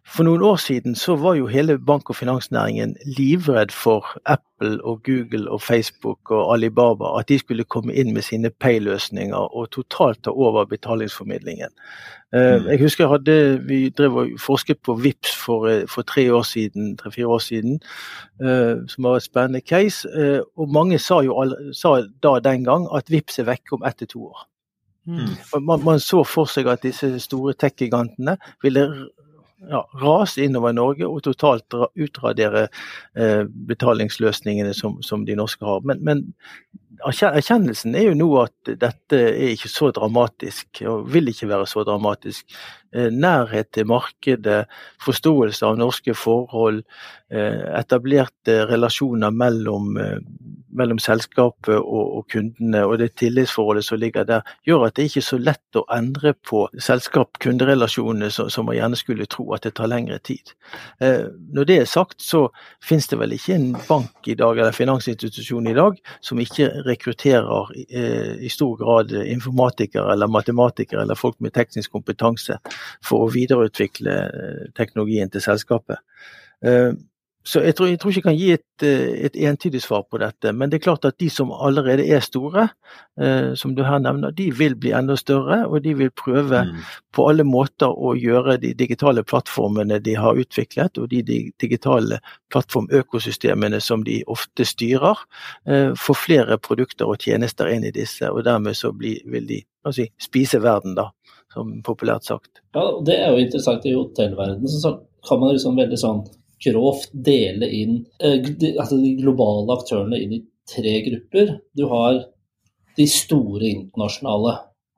For noen år siden så var jo hele bank- og finansnæringen livredd for Apple og Google og Facebook og Alibaba, at de skulle komme inn med sine pay-løsninger og totalt ta over betalingsformidlingen. Jeg mm. Jeg husker hadde, vi drev og forsket på VIPS for, eh, for tre år siden, tre-fire år siden, eh, som var et spennende case. Og mange sa jo sa da den gang at VIPS er vekke om ett til to år. Mm. Man, man, så for seg at disse store tech-gigantene ville ja, rase innover Norge og totalt utradere eh, betalingsløsningene som, som, de norske har. Men, men, erkjennelsen er jo nå at dette er ikke så dramatisk, og vil ikke være så dramatisk. Eh, nærhet til markedet, forståelse av norske forhold, eh, etablerte relasjoner mellom eh, mellom selskapet og, og, kundene og det tillitsforholdet som ligger der, gjør at det ikke er så lett å endre på selskap-kunderelasjonene som, man gjerne skulle tro at det tar lengre tid. Når det er sagt, så finnes det vel ikke en bank i dag eller finansinstitusjon i dag som ikke rekrutterer eh, i stor grad informatikere eller matematikere eller folk med teknisk kompetanse for å videreutvikle eh, teknologien til selskapet. Så jeg tror, jeg tror, ikke jeg kan gi et, eh, et, entydig svar på dette. Men det er klart at de som allerede er store, eh, som du her nevner, de vil bli enda større. Og de vil prøve mm. på alle måter å gjøre de digitale plattformene de har utviklet, og de digitale plattformøkosystemene som de ofte styrer, eh, få flere produkter og tjenester inn i disse. Og dermed så bli, vil de si, spise verden, da, som populært sagt. Ja, Det er jo interessant i hotellverdenen. Så kan man liksom veldig sånn grovt dele inn eh, de, altså de globale aktørene inn i tre grupper. Du har de store internasjonale.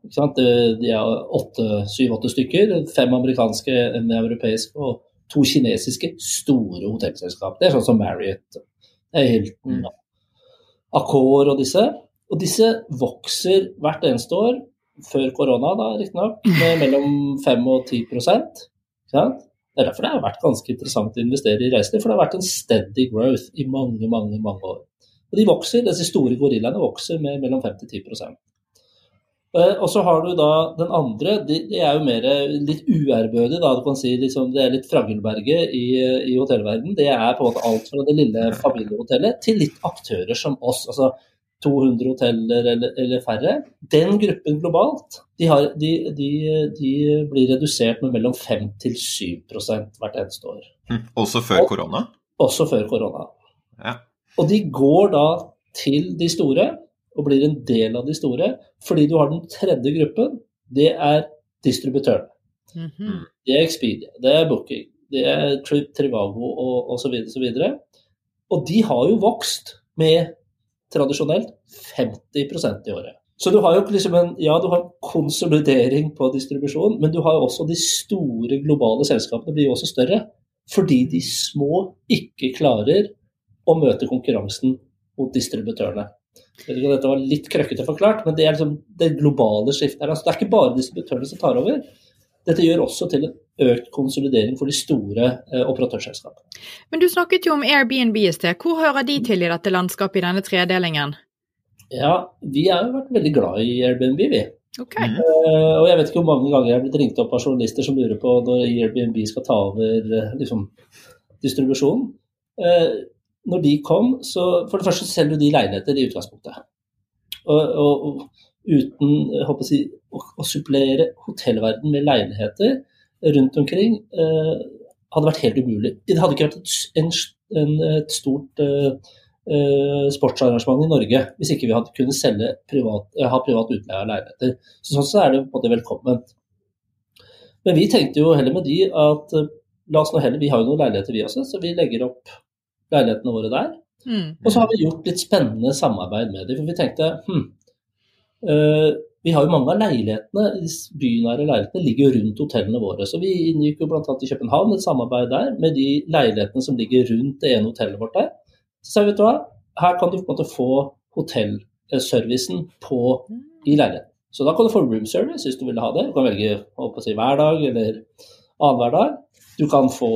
De er syv-åtte stykker. Fem amerikanske, en europeisk og to kinesiske store hotellselskap. Det er sånn som Marriott, Hilton, mm. Accor og disse. Og disse vokser hvert eneste år, før korona da riktignok, med mellom 5 og 10 Det er derfor det har vært ganske interessant å investere i reiseliv, for det har vært en steady growth i mange, mange, mange år. Og de vokser, Disse store gorillaene vokser med mellom 5 til 10 prosent. og så har du da den andre, de, de er jo mer litt uærbødige, da. Du kan si liksom, det er litt Fraggelberget i, i hotellverden. Det er på en måte alt fra det lille familiehotellet til litt aktører som oss. altså 200 hoteller eller, eller færre. Den gruppen globalt, de, har, de, de, de, blir redusert med mellom 5 til 7 hvert eneste år. Mm, også før og, korona? Også før korona. Ja. Og de går da til de store og blir en del av de store. Fordi du har den tredje gruppen, det er distributøren. Mm -hmm. Det er Expedia, det er Booking, det er Trip, Trivago og osv. Og, og de har jo vokst med tradisjonelt 50% i året. Så du har jo liksom en ja, du har konsolidering på distribusjon, men du har jo også de store globale selskapene blir jo også større. Fordi de små ikke klarer å møte konkurransen mot distributørene. Dette var litt krøkkete forklart, men det er liksom det globale skiftet. Altså, det er ikke bare distributørene som tar over. Dette gjør også til en økt konsolidering for de store eh, operatørselskapene. Men du snakket jo om Airbnb i sted. Hvor hører de til i dette landskapet, i denne tredelingen? Ja, vi har jo vært veldig glad i Airbnb, vi. Okay. Uh, og jeg vet ikke hvor mange ganger jeg har blitt ringt opp av journalister som lurer på når Airbnb skal ta over uh, liksom, distribusjonen. Uh, når de kom, så for det første selger de leiligheter i utgangspunktet. Og, og, og uten å, si, å, å, supplere hotellverden med leiligheter rundt omkring eh, hadde vært helt umulig. Det hadde ikke vært et, en, en, et stort eh, eh, sportsarrangement i Norge hvis ikke vi hadde kunnet selge privat, ha privat utleie av leiligheter. Så sånn så er det på en måte velkomment. Men vi tenkte jo heller med de at la oss nå heller, vi har jo noen leiligheter vi også, så vi legger opp leilighetene våre der. Mm. Og så har vi gjort litt spennende samarbeid med dem. For vi tenkte hm, uh, vi har jo mange av leilighetene, bynære leilighetene ligger jo rundt hotellene våre. Så vi inngikk jo bl.a. i København et samarbeid der med de leilighetene som ligger rundt det ene hotellet vårt der. Så sa vi vet du hva, her kan du på en måte få hotellservicen på, i leiligheten. Så da kan du få room service hvis du vil ha det. Du kan velge å si, hver dag eller annenhver dag. Du kan få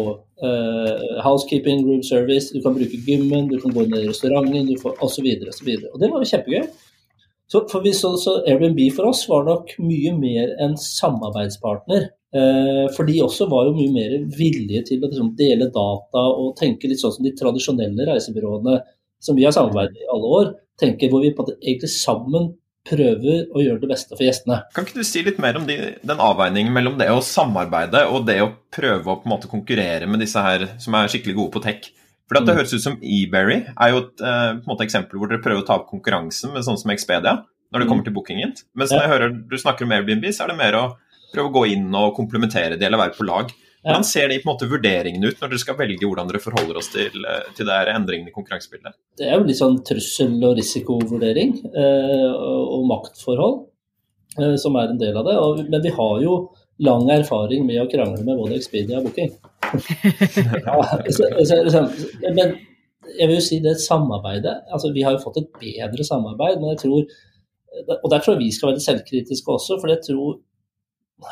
uh, housekeeping, room service, du kan bruke gymmen, du kan gå inn i restauranten du får osv. osv. Og, og det var jo kjempegøy. Så, for vi så, så Airbnb for oss var nok mye mer en samarbeidspartner. Eh, for de også var jo mye mer villige til å liksom, dele data og tenke litt sånn som de tradisjonelle reisebyråene som vi har samarbeidet i alle år, tenker hvor vi på en måte egentlig sammen prøver å gjøre det beste for gjestene. Kan ikke du si litt mer om de, den avveiningen mellom det å samarbeide og det å prøve å på en måte konkurrere med disse her som er skikkelig gode på tech? For Det mm. høres ut som eBerry er jo et uh, eksempel hvor dere prøver å ta opp konkurransen med sånn som Expedia når det kommer mm. til bookingen. Mens når jeg hører du snakker om Airbnb, så er det mer å prøve å gå inn og komplementere det eller være på lag. Hvordan ser de på en måte vurderingene ut når dere skal velge hvordan dere forholder oss til, eh, til det endringene i konkurransebildet? Det er jo litt sånn trussel- og risikovurdering eh, og maktforhold som er en del av det. Men vi har jo lang erfaring med å krangle med både Expedia og Booking. ja, så, så, så, men jeg vil jo si det samarbeidet altså Vi har jo fått et bedre samarbeid, men jeg tror og der tror jeg vi skal være selvkritiske også. for jeg tror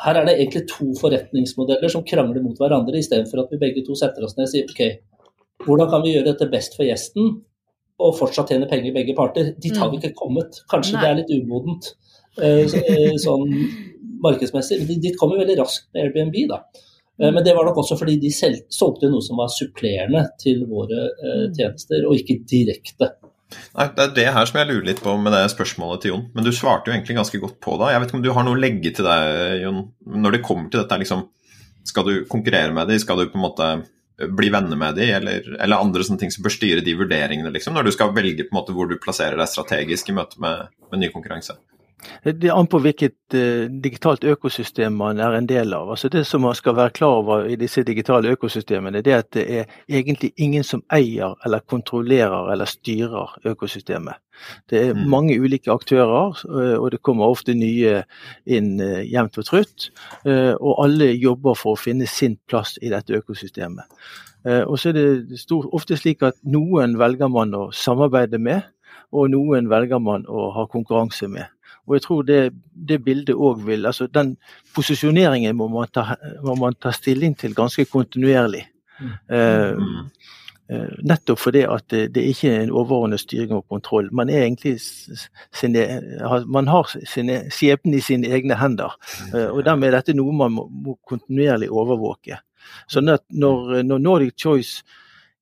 her er det egentlig to forretningsmodeller som krangler mot hverandre, istedenfor at vi begge to setter oss ned og sier OK, hvordan kan vi gjøre dette best for gjesten og fortsatt tjene penger begge parter? Dit har vi mm. ikke kommet. Kanskje Nei. det er litt umodent eh, sånn markedsmessig. Dit kom vi veldig raskt med Airbnb, da. Eh, men det var nok også fordi de selv, solgte noe som var supplerende til våre eh, mm. tjenester, og ikke direkte. Nei, Det er det her som jeg lurer litt på med det spørsmålet til Jon. Men du svarte jo egentlig ganske godt på det. Jeg vet ikke om du har noe å legge til deg, Jon, når det kommer til dette. liksom, Skal du konkurrere med dem? Skal du på en måte bli venner med dem, eller, eller, andre sånne ting som bør styre de vurderingene, liksom, når du skal velge på en måte hvor du plasserer deg strategisk i møte med, med ny konkurranse? Det er an på hvilket uh, digitalt økosystem man er en del av. Altså Det som man skal være klar over i disse digitale økosystemene, det er at det er egentlig ingen som eier eller kontrollerer eller styrer økosystemet. Det er mm. mange ulike aktører, uh, og det kommer ofte nye inn uh, jevnt og trutt. Og alle jobber for å finne sin plass i dette økosystemet. Og så er det stor, ofte slik at noen velger man å samarbeide med, og noen velger man å ha konkurranse med. Og jeg tror det, det bildet òg vil altså Den posisjoneringen må man, ta, må man ta stilling til ganske kontinuerlig. Mm. Uh, uh, nettopp fordi at det, det ikke er en overordnet styring og kontroll. Man er egentlig sine, man har sine skjebnen i sine egne hender. Uh, og dermed er dette noe man må, må kontinuerlig overvåke. At når, når Nordic Choice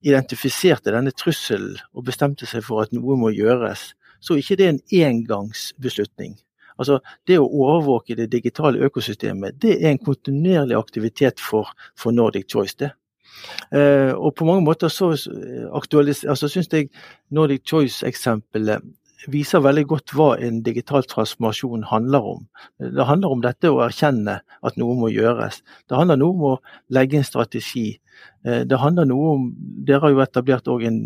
identifiserte denne trusselen og bestemte seg for at noe må gjøres, så er ikke det en engangsbeslutning. Altså, Det å overvåke det digitale økosystemet det er en kontinuerlig aktivitet for, for Nordic Choice. det. Eh, og på mange måter så altså syns jeg Nordic Choice-eksempelet viser veldig godt hva en digital transformasjon handler om. Det handler om dette å erkjenne at noe må gjøres. Det handler noe om å legge en strategi. Eh, det handler noe om Dere har jo etablert en,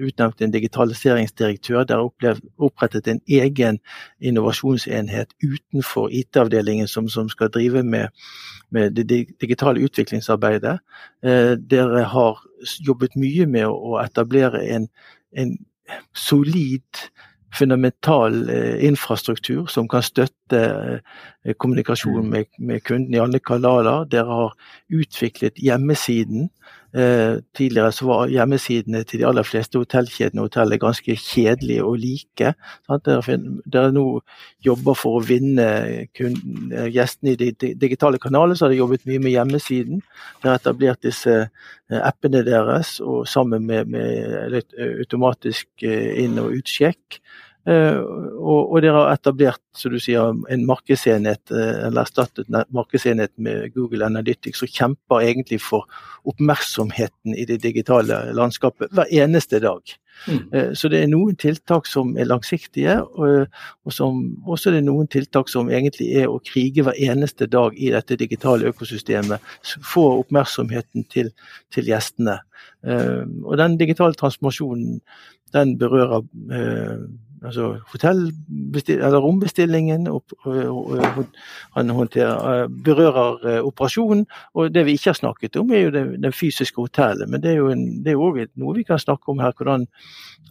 utnevnt en digitaliseringsdirektør. Dere har opprettet en egen innovasjonsenhet utenfor IT-avdelingen som, som, skal drive med, med det digitale utviklingsarbeidet. Eh, dere har jobbet mye med å etablere en, en solid fundamental eh, infrastruktur som kan støtte kommunikasjonen kommunikasjon mm. med, med kunden i alle kanaler. Dere har utviklet hjemmesiden. Eh, tidligere så var hjemmesidene til de aller fleste hotellkjedene og hoteller ganske kjedelige og like. Dere, nå jobber for å vinne gjestene i de digitale kanalene, så har dere jobbet mye med hjemmesiden. Dere har etablert disse appene deres og sammen med, med automatisk inn- og utsjekk. Eh, og, og, dere har etablert som du sier, en markedsenhet, eh, eller erstattet markedsenhet med Google Analytics, som kjemper egentlig for oppmerksomheten i det digitale landskapet hver eneste dag. Mm. Eh, så det er noen tiltak som er langsiktige, og, og som, også det er noen tiltak som egentlig er å krige hver eneste dag i dette digitale økosystemet. Få oppmerksomheten til, til gjestene. Og den digitale transformasjonen den berører altså rombestillingen. Han håndterer, berører operasjonen. Og det vi ikke har snakket om, er jo det, det fysiske hotellet. Men det er jo òg noe vi kan snakke om her, hvordan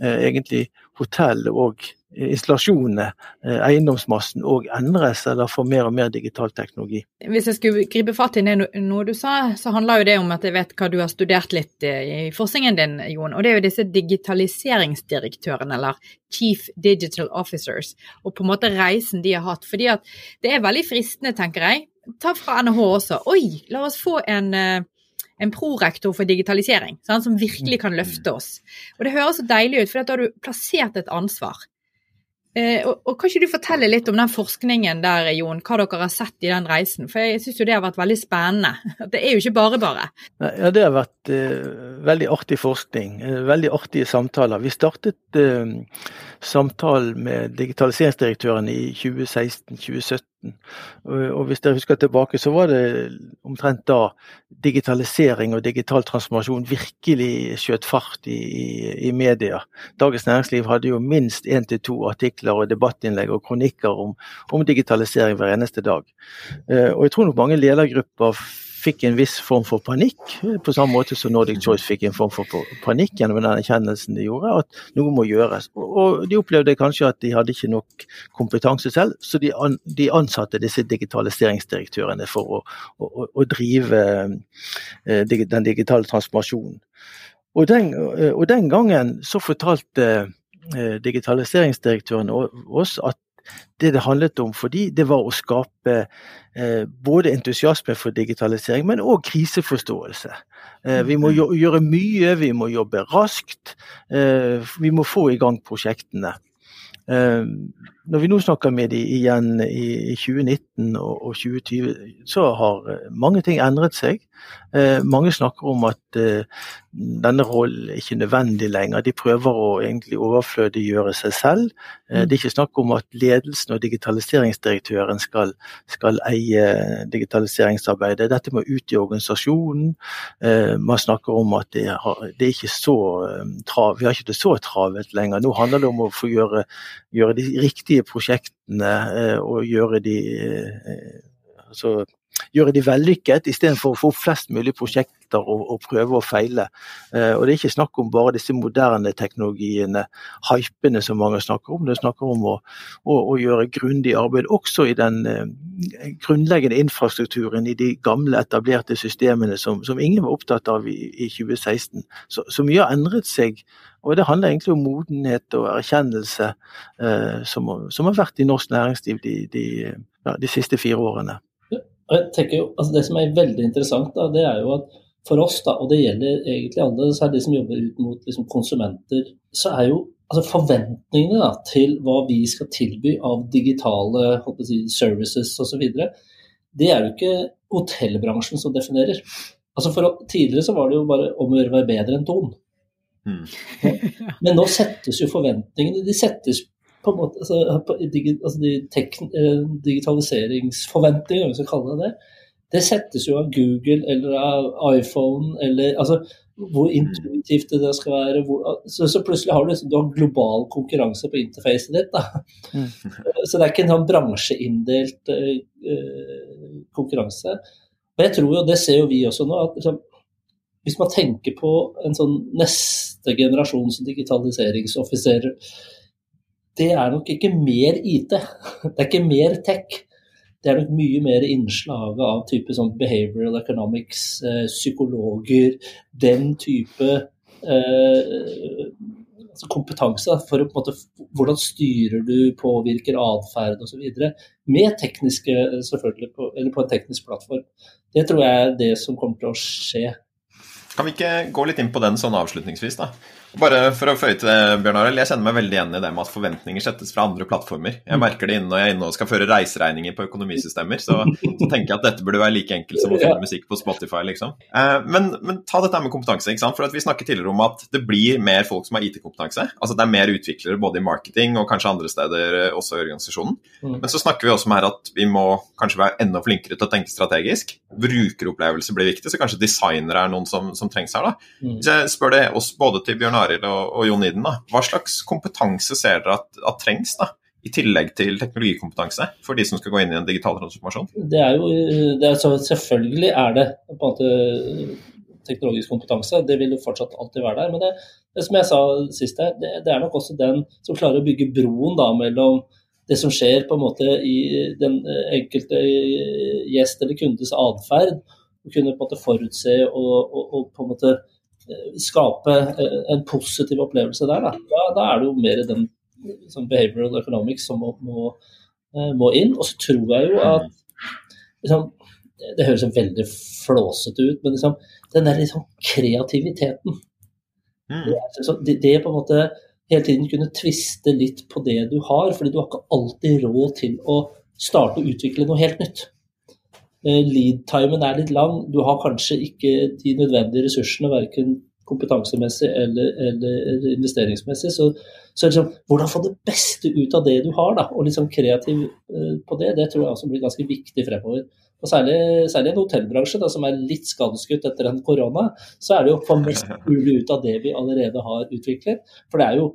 eh, egentlig hotell og installasjonene, eh, eiendomsmassen, òg endres eller får mer og mer digital teknologi. Hvis jeg skulle gripe fatt i noe du sa, så handler jo det om at jeg vet hva du har studert litt i forskningen din, Jon. Og det er jo disse digitaliseringsdirektørene, eller Chief Digital Officers, og på en måte reisen de har hatt. Fordi at det er veldig fristende, tenker jeg. Ta fra NHH også. Oi, la oss få en uh, en prorektor for digitalisering, sånn, som virkelig kan løfte oss. Og Det høres så deilig ut, for da har du plassert et ansvar. Eh, og, og, Kan ikke du fortelle litt om den forskningen der, Jon, hva dere har sett i den reisen? For jeg syns jo det har vært veldig spennende. Det er jo ikke bare bare. Ja, Det har vært eh, veldig artig forskning. Eh, veldig artige samtaler. Vi startet eh, samtalen med digitaliseringsdirektøren i 2016-2017. Og hvis dere husker tilbake, så var det omtrent da digitalisering og digital transformasjon virkelig skjøt fart i, i, media. Dagens Næringsliv hadde jo minst én til to artikler og debattinnlegg og kronikker om, om digitalisering hver eneste dag. Eh, og jeg tror nok mange ledergrupper fikk en viss form for panikk, på samme måte som Nordic Choice fikk en form for panikk gjennom den erkjennelsen de gjorde, at noe må gjøres. Og de opplevde kanskje at de hadde ikke nok kompetanse selv, så de ansatte disse digitaliseringsdirektørene for å, å, å drive eh, den digitale transformasjonen. Og den, og den, gangen så fortalte eh, digitaliseringsdirektørene oss at det det handlet om for de, det var å skape eh, både entusiasme for digitalisering, men òg kriseforståelse. Eh, vi må gjøre mye, vi må jobbe raskt. Eh, vi må få i gang prosjektene. Eh, når vi nå snakker med dem igjen i 2019 og 2020, så har mange ting endret seg. Mange snakker om at denne rollen er ikke nødvendig lenger. De prøver å egentlig overflødiggjøre seg selv. Det er ikke snakk om at ledelsen og digitaliseringsdirektøren skal, skal eie digitaliseringsarbeidet. Dette må ut i organisasjonen. Man snakker om at det, har, det er ikke så trav, vi har ikke det så travelt lenger. Nå handler det om å få gjøre, gjøre de riktige prosjektene eh, og gjøre de eh, altså, gjøre de vellykket, istedenfor å få flest mulig prosjekter og, og, prøve og feile. Eh, og Det er ikke snakk om bare disse moderne teknologiene, hypene som mange snakker om. Det er snakk om å, å, å gjøre grundig arbeid også i den grunnleggende infrastrukturen i de gamle, etablerte systemene som, som ingen var opptatt av i, i 2016. Så, så, mye har endret seg. Og Det handler egentlig om modenhet og erkjennelse eh, som, som, har vært i norsk næringsliv de, de, ja, de siste fire årene. Jeg tenker jo, altså Det som er veldig interessant, da, det er jo at for oss, da, og det gjelder egentlig alle, er de som jobber ut mot liksom, konsumenter, så er jo altså forventningene da, til hva vi skal tilby av digitale si, services osv., det er jo ikke hotellbransjen som definerer. Altså for, Tidligere så var det jo bare om å gjøre være bedre enn Ton. Mm. Men nå settes jo forventningene de settes på en måte, altså, på, altså de eh, digitaliseringsforventningene, om vi skal kalle det det, det settes jo av Google eller av iPhone eller altså hvor intuitivt det skal være. Hvor, så, så, plutselig har du, liksom, du har global konkurranse på interfacet ditt. Da. Mm. Så det er ikke en sånn bransjeinndelt uh, konkurranse. Og jeg tror jo, det ser jo vi også nå, at liksom, hvis man tenker på en sånn neste generasjons digitaliseringsoffiserer det er nok ikke mer IT. Det er ikke mer tech. Det er nok mye mer innslaget av type sånn behavioral economics, eh, psykologer, den type eh, altså kompetanse for å, måte, hvordan styrer du, påvirker atferd osv. Med tekniske, selvfølgelig, på, eller på en teknisk plattform. Det tror jeg er det som kommer til å skje. Kan vi ikke gå litt inn på den sånn avslutningsvis, da? Bare for å føye til det, Bjørn Arild. Jeg kjenner meg veldig igjen i det med at forventninger settes fra andre plattformer. Jeg mm. merker det når jeg er inne og skal føre reiseregninger på økonomisystemer. Så, så, tenker jeg at dette burde være like enkelt som å finne musikk på Spotify, liksom. Eh, men, men, ta dette med kompetanse. ikke sant? For Vi snakket tidligere om at det blir mer folk som har IT-kompetanse. Altså Det er mer utviklere både i marketing og kanskje andre steder eh, også i organisasjonen. Mm. Men så snakker vi også om her at vi må kanskje være enda flinkere til å tenke strategisk. Brukeropplevelse blir viktig, så kanskje designere er noen som, som trengs her. da. Mm. Hvis jeg spør det oss både til Bjørn Arild og, og Jon Iden, da. hva slags kompetanse ser dere at, at, trengs, da? I tillegg til teknologikompetanse, for de som skal gå inn i en digital transformasjon? Det er jo, det er, Selvfølgelig er det på en måte teknologisk kompetanse, det vil jo fortsatt alltid være der. Men det, det som jeg sa sist her, det, det, er nok også den som klarer å bygge broen da, mellom det som skjer på en måte i den enkelte gjest eller kundes atferd, kunne på en måte forutse og, og, og på en måte Eh, skape eh, en positiv opplevelse der, da, da, da er det jo mer den liksom, behavioral economics som må, må, eh, må, inn. Og så tror jeg jo at liksom, Det høres veldig flåsete ut, men liksom, den der liksom, kreativiteten mm. det, det, på en måte hele tiden kunne tviste litt på det du har, fordi du har ikke alltid råd til å starte å utvikle noe helt nytt. Eh, lead-timen er litt lang. Du har kanskje ikke de nødvendige ressursene, verken kompetansemessig eller, eller investeringsmessig. Så, så liksom, hvordan få det beste ut av det du har, da, og sånn kreativ uh, på det, det tror jeg også blir ganske viktig fremover. Og Særlig, særlig en hotellbransje da, som er litt skadeskutt etter en korona, så er det jo å få mest mulig ut av det vi allerede har utviklet. For det er jo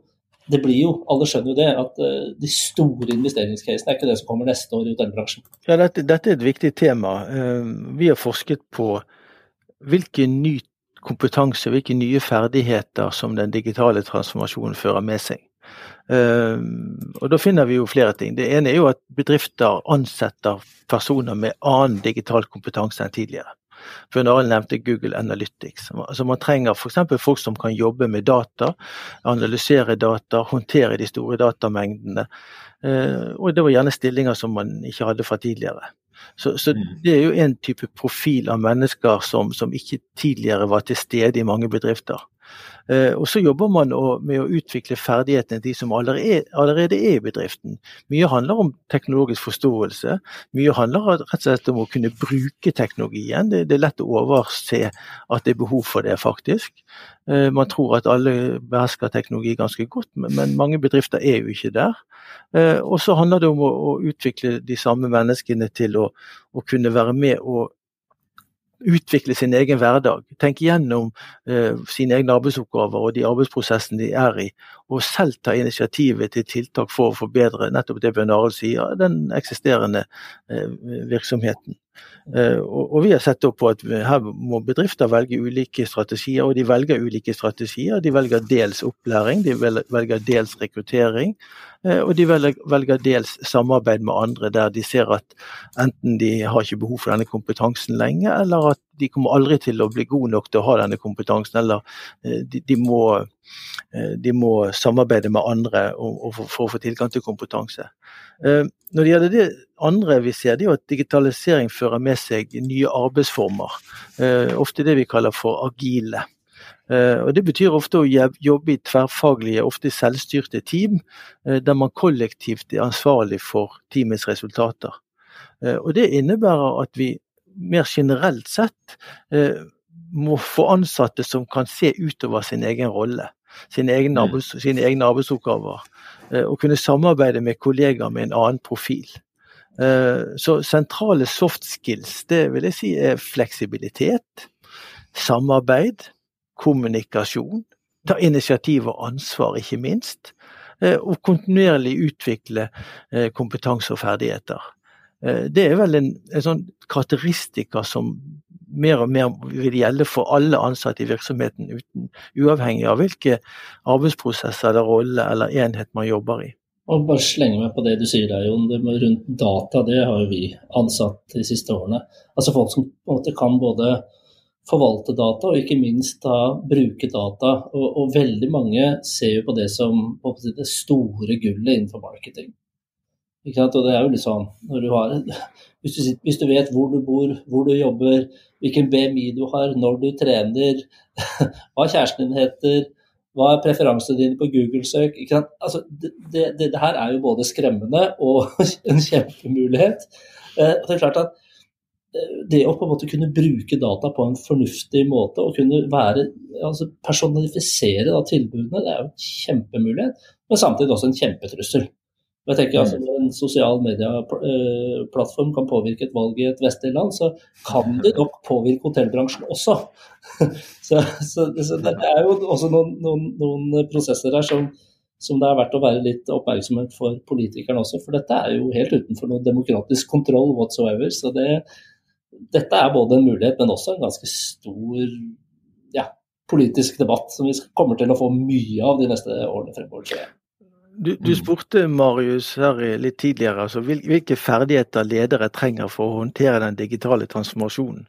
det blir jo, alle skjønner jo det, at uh, de store investeringscasene er ikke det som kommer neste år i hotellbransjen. Ja, dette, dette, er et viktig tema. Uh, vi har forsket på hvilken ny kompetanse, hvilke nye ferdigheter som den digitale transformasjonen fører med seg. Uh, og Da finner vi jo flere ting. Det ene er jo at bedrifter ansetter personer med annen digital kompetanse enn tidligere. Bjørn Arild nevnte Google Analytics. Så man trenger f.eks. folk som kan jobbe med data, analysere data, håndtere de store datamengdene. Eh, og det var gjerne stillinger som man ikke hadde fra tidligere. Så, så mm. det er jo en type profil av mennesker som, som, ikke tidligere var til stede i mange bedrifter. Eh, og så jobber man med å utvikle ferdighetene til de som allerede er i bedriften. Mye handler om teknologisk forståelse. Mye handler rett og slett om å kunne bruke teknologien. Det, er lett å overse at det er behov for det, faktisk. Eh, man tror at alle behersker teknologi ganske godt, men mange bedrifter er jo ikke der. Eh, og så handler det om å, utvikle de samme menneskene til å, å kunne være med og utvikle sin egen hverdag. Tenke gjennom eh, sine egne arbeidsoppgaver og de arbeidsprosessene de er i, og selv ta initiativet til tiltak for å forbedre nettopp det Bjørn Arild sier, den eksisterende eh, virksomheten. Eh, og, vi har sett opp på at her må bedrifter velge ulike strategier, og de velger ulike strategier. De velger dels opplæring, de velger dels rekruttering, eh, og de velger dels samarbeid med andre der de ser at enten de har ikke behov for denne kompetansen lenge, eller at de kommer aldri til å bli gode nok til å ha denne kompetansen, eller eh, de, må, de må, samarbeide med andre for å få tilgang til kompetanse. Når det gjelder det andre vi ser, det er jo at digitalisering fører med seg nye arbeidsformer. Eh, ofte det vi kaller for agile. Eh, og Det betyr ofte å jobbe i tverrfaglige, ofte selvstyrte team, eh, der man kollektivt er ansvarlig for teamets resultater. Og Det innebærer at vi mer generelt sett må få ansatte som kan se utover sin egen rolle, sine egne, mm. arbeids, sine egne arbeidsoppgaver. Eh, kunne samarbeide med kollegaer med en annen profil. Eh, så sentrale soft skills, det vil jeg si er fleksibilitet, samarbeid, kommunikasjon, ta initiativ og ansvar, ikke minst. Eh, og kontinuerlig utvikle kompetanse og ferdigheter. Det er vel en, en sånn karakteristika som mer og mer vil gjelde for alle ansatte i virksomheten, uten, uavhengig av hvilke arbeidsprosesser eller rolle eller enhet man jobber i. Og bare slenge meg på det du sier der, Jon. Det rundt data, det har jo vi ansatt de siste årene. Altså folk som på en måte kan både forvalte data og ikke minst da bruke data. Og, og veldig mange ser jo på det som på det store gullet innenfor marketing. Og det er jo litt sånn når du har hvis du, hvis du, vet hvor du bor, hvor du jobber, hvilken BMI du har, når du trener, hva kjæresten din heter, hva er preferansene dine på Google-søk altså, det, det, det, her er jo både skremmende og en kjempemulighet. Eh, det er klart at eh, det å på en måte kunne bruke data på en fornuftig måte og kunne være, altså personifisere da, tilbudene, det er jo en kjempemulighet. Men samtidig også en kjempetrussel. Jeg tenker altså Når en sosial medieplattform kan påvirke et valg i et vestlig land, så kan det nok påvirke hotellbransjen også. så, så, så, det er jo også noen, noen, noen prosesser her som, som, det er verdt å være litt oppmerksomhet for politikerne også. For dette er jo helt utenfor noe demokratisk kontroll whatsoever. Så det, dette er både en mulighet, men også en ganske stor ja, politisk debatt som vi kommer til å få mye av de neste årene fremover. Du, du, spurte Marius her litt tidligere altså, hvilke ferdigheter ledere trenger for å håndtere den digitale transformasjonen.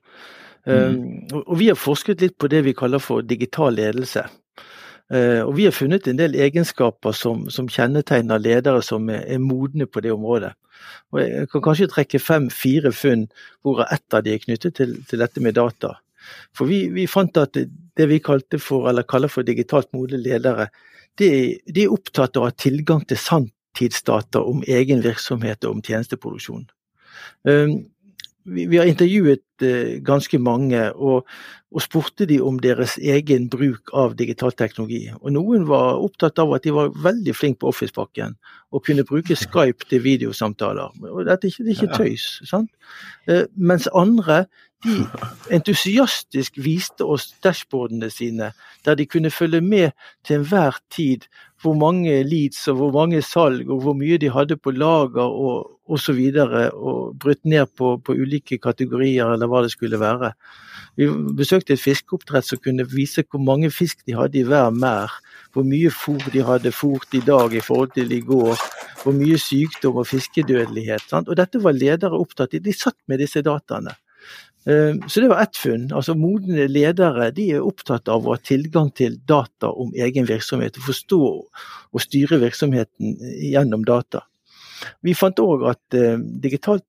Mm. Um, og Vi har forsket litt på det vi kaller for digital ledelse. Uh, og Vi har funnet en del egenskaper som, som kjennetegner ledere som er, er, modne på det området. Og Jeg kan kanskje trekke fem-fire funn, hvorav ett av de er knyttet til, til dette med data. For vi, vi, fant at det vi kalte for, eller kaller for digitalt modne ledere, de, de er opptatt av å ha tilgang til sanntidsdata om egen virksomhet og om tjenesteproduksjon. Um, vi, vi har intervjuet eh, ganske mange og, og, spurte de om deres egen bruk av digital teknologi. Og Noen var opptatt av at de var veldig flinke på Office-pakken og kunne bruke Skype til videosamtaler. Og Dette er ikke, det er ikke tøys. sant? Eh, mens andre de entusiastisk viste oss dashboardene sine, der de kunne følge med til enhver tid hvor mange leads og hvor mange salg og hvor mye de hadde på lager og Og, og brutt ned på, på, ulike kategorier eller hva det skulle være. Vi besøkte et fiskeoppdrett som kunne vise hvor mange fisk de hadde i hver merd. Hvor mye fôr de hadde fôrt i dag i forhold til i går. Hvor mye sykdom og fiskedødelighet. Sant? Og dette var ledere opptatt i. De satt med disse dataene. Eh, så det var ett funn. Altså Modne ledere de er opptatt av å ha tilgang til data om egen virksomhet. og Forstå og styre virksomheten gjennom data. Vi fant òg at eh, digitalt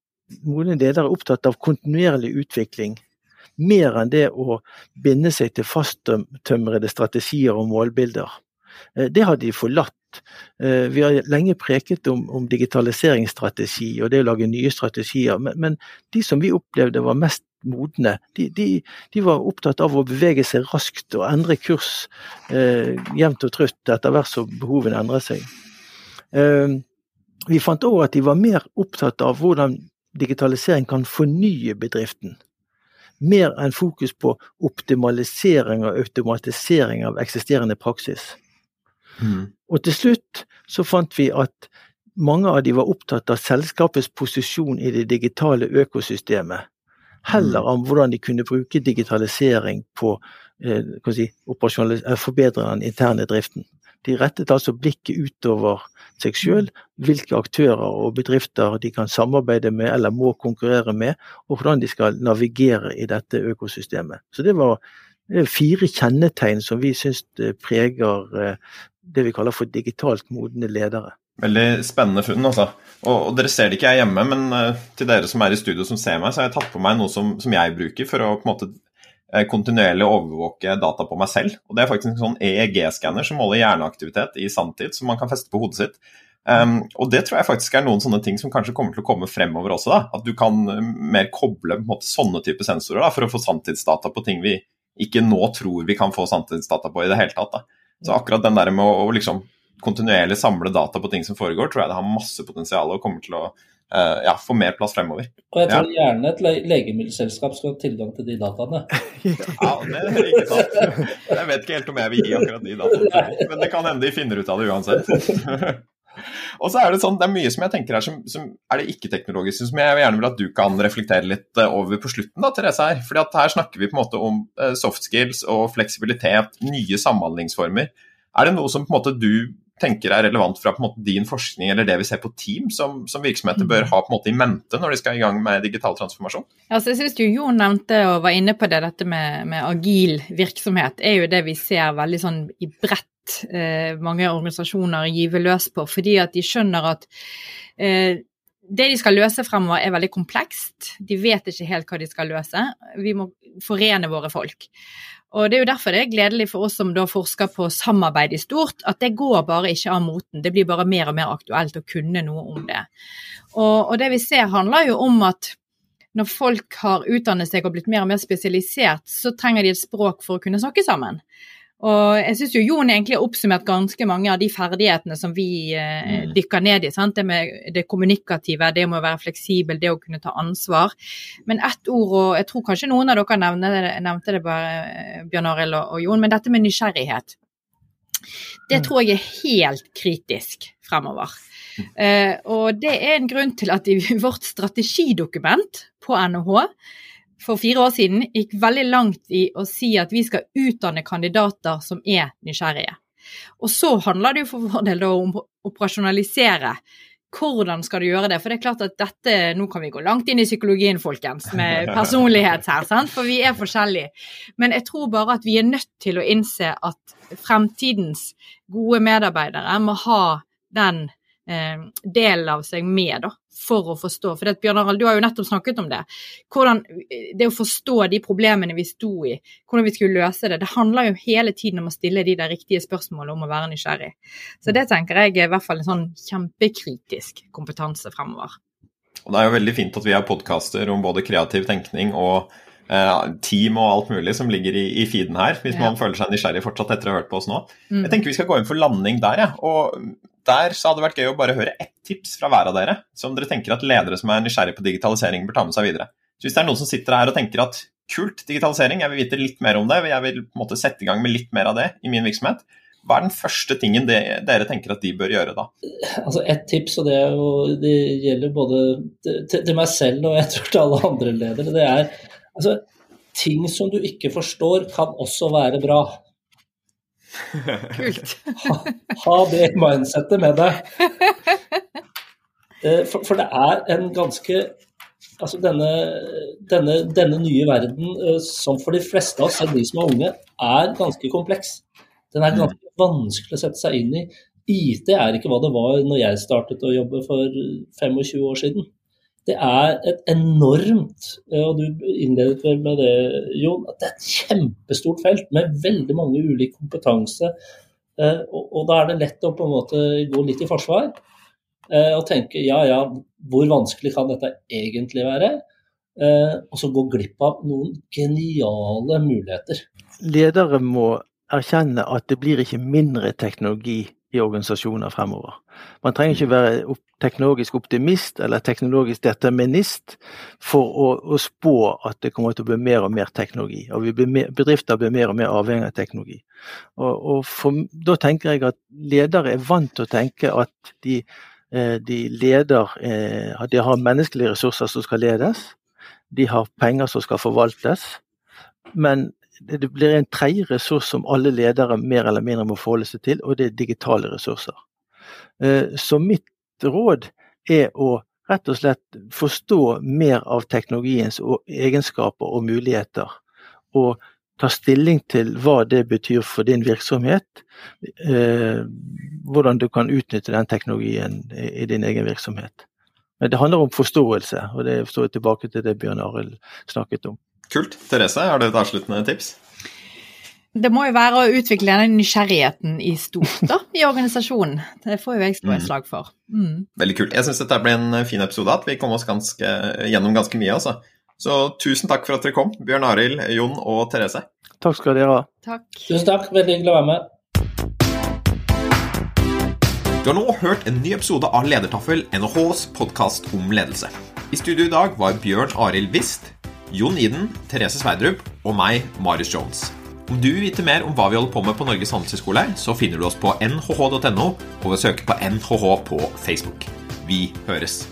modne ledere er opptatt av kontinuerlig utvikling. mer enn det å binde seg til fasttømrede strategier og målbilder. Eh, det har de forlatt. Eh, vi har lenge preket om, om digitaliseringsstrategi og det å lage nye strategier, men, men de som vi opplevde var mest modne, de, de, de, var opptatt av å bevege seg raskt og endre kurs eh, jevnt og trutt etter hvert som behovene endrer seg. Eh, vi fant òg at de var mer opptatt av hvordan digitalisering kan fornye bedriften. Mer enn fokus på optimalisering og automatisering av eksisterende praksis. Mm. Og til slutt så fant vi at mange av de var opptatt av selskapets posisjon i det digitale økosystemet, heller mm. om hvordan de kunne bruke digitalisering på eh, si, eh, forbedre den interne driften. De rettet altså blikket utover seg sjøl, hvilke aktører og bedrifter de kan samarbeide med eller må konkurrere med, og hvordan de skal navigere i dette økosystemet. Så det var fire kjennetegn som vi syns preger eh, det vi kaller for digitalt modne ledere. Veldig spennende funn, altså. Og, og, dere ser det ikke jeg hjemme, men uh, til dere som er i studio som ser meg, så har jeg tatt på meg noe som, som jeg bruker for å på en måte kontinuerlig overvåke data på meg selv. Og Det er faktisk en sånn EEG-skanner som måler hjerneaktivitet i sanntid, som man kan feste på hodet sitt. Um, og Det tror jeg faktisk er noen sånne ting som kanskje kommer til å komme fremover også. da, At du kan mer koble på en måte, sånne type sensorer da, for å få sanntidsdata på ting vi ikke nå tror vi kan få sanntidsdata på i det hele tatt. da. Så akkurat den der med å, å liksom kontinuerlig samle data på ting som foregår, tror jeg det har masse potensial og kommer til å ja, få mer plass fremover. Og jeg tror ja. gjerne et legemiddelselskap skal ha tilgang til de dataene. ja, det er ikke sant. Jeg vet ikke helt om jeg vil gi akkurat de dataene, men det kan hende de finner ut av det uansett. Og så er Det sånn, det er mye som jeg tenker er, som, som er det ikke-teknologiske, som jeg gjerne vil at du kan reflektere litt eh, over på slutten. da, Therese Her Fordi at her snakker vi på en måte om eh, soft skills og fleksibilitet, nye samhandlingsformer. Er det noe som på en måte du tenker er relevant fra måte din forskning eller det vi ser på team, som, som virksomheter bør ha på en måte i mente når de skal i gang med digital transformasjon? Ja, jeg synes jo Jon nevnte og var inne på det, dette med, med agil virksomhet er jo det vi ser veldig sånn i bredt eh, mange organisasjoner gyver løs på, fordi at de skjønner at eh, det de skal løse fremover er veldig komplekst. De vet ikke helt hva de skal løse. Vi må forene våre folk. Og Det er jo derfor det er gledelig for oss som da forsker på samarbeid i stort, at det går bare ikke av moten. Det blir bare mer og mer aktuelt å kunne noe om det. Og, og det vi ser handler jo om at når folk har utdannet seg og blitt mer og mer spesialisert, så trenger de et språk for å kunne snakke sammen. Og jeg syns jo Jon egentlig har oppsummert ganske mange av de ferdighetene som vi eh, mm. dykker ned i. Sant? Det med det kommunikative, det med å være fleksibel, det å kunne ta ansvar. Men ett ord, og jeg tror kanskje noen av dere nevnte det, nevnte det bare, eh, Bjørn Arild og, og, Jon, men dette med nysgjerrighet. Det mm. tror jeg er helt kritisk fremover. Eh, og det er en grunn til at i vårt strategidokument på NHH for fire år siden gikk veldig langt i å si at vi skal utdanne kandidater som er nysgjerrige. Og så handler det jo for vår del om å operasjonalisere. Hvordan skal du gjøre det? For det er klart at dette, Nå kan vi gå langt inn i psykologien, folkens, med personlighet her, sant? for vi er forskjellige. Men jeg tror bare at vi er nødt til å innse at fremtidens gode medarbeidere må ha den eh, delen av seg med, da, for å forstå. For det, Bjørn Harald, du har jo nettopp snakket om det. Hvordan, det å forstå de problemene vi sto i, hvordan vi skulle løse det. Det handler jo hele tiden om å stille de der riktige spørsmålene om å være nysgjerrig. Så det tenker jeg er i hvert fall en sånn kjempekritisk kompetanse fremover. Og Det er jo veldig fint at vi har podkaster om både kreativ tenkning og eh, team og alt mulig som ligger i, i feeden her, hvis ja. man føler seg nysgjerrig fortsatt etter å ha hørt på oss nå. Mm. Jeg tenker vi skal gå inn for landing der, ja. Og der så hadde det vært gøy å bare høre ett tips fra hver av dere som dere tenker at ledere som er nysgjerrige på digitalisering, bør ta med seg videre. Så Hvis det er noen som sitter her og tenker at kult, digitalisering, jeg vil vite litt mer om det, jeg vil på en måte sette i gang med litt mer av det i min virksomhet, hva er den første tingen det, dere tenker at de bør gjøre da? Altså Et tips, og det, jo, det gjelder både til, til, meg selv og jeg tror til alle andre ledere, det er altså, ting som du ikke forstår, kan også være bra. Kult. ha, ha, det mindsettet med deg. Eh, for, for, det er en ganske Altså denne, denne, denne nye verden, eh, som for de fleste av oss, selv de som er unge, er ganske kompleks. Den er mm. ganske vanskelig å sette seg inn i. IT er ikke hva det var når jeg startet å jobbe for 25 år siden. Det er et enormt Og du innledet vel med det, Jon. At det er et kjempestort felt med veldig mange ulik kompetanse. Og, og da er det lett å på en måte gå litt i forsvar og tenke ja ja, hvor vanskelig kan dette egentlig være? Og så gå glipp av noen geniale muligheter. Ledere må erkjenne at det blir ikke mindre teknologi i organisasjoner fremover. Man trenger ikke være teknologisk optimist eller teknologisk determinist for å, å, spå at det kommer til å bli mer og mer teknologi. og blir Bedrifter blir mer og mer avhengig av teknologi. Og, og for, Da tenker jeg at ledere er vant til å tenke at de, eh, de leder at De har menneskelige ressurser som skal ledes, de har penger som skal forvaltes. Men det blir en tredje ressurs som alle ledere mer eller mindre må forholde seg til, og det er digitale ressurser. Eh, så mitt råd er å rett og slett forstå mer av teknologiens egenskaper og muligheter. Og ta stilling til hva det betyr for din virksomhet. Eh, hvordan du kan utnytte den teknologien i din egen virksomhet. Men det handler om forståelse, og det står tilbake til det Bjørn Arild snakket om. Kult. Therese, har du et avsluttende tips? Det må jo være å utvikle den nysgjerrigheten i stort da, i organisasjonen. Det får jo jeg slå et mm. slag for. Mm. Veldig kult. Jeg syns dette ble en fin episode, at vi kom oss ganske, gjennom ganske mye. altså. Så tusen takk for at dere kom, Bjørn Arild, Jon og Therese. Takk skal dere ha. Takk. Tusen takk, veldig hyggelig å være med. Du har nå hørt en ny episode av Ledertaffel, NHHs podkast om ledelse. I studio i dag var Bjørn Arild Wist, Jon Iden, Therese Sverdrup og meg, Marius Jones. Om du vil vite mer om hva vi holder på med på Norges handelshøyskole, så finner du oss på nhh.no, og ved å søke på NHH på Facebook. Vi høres!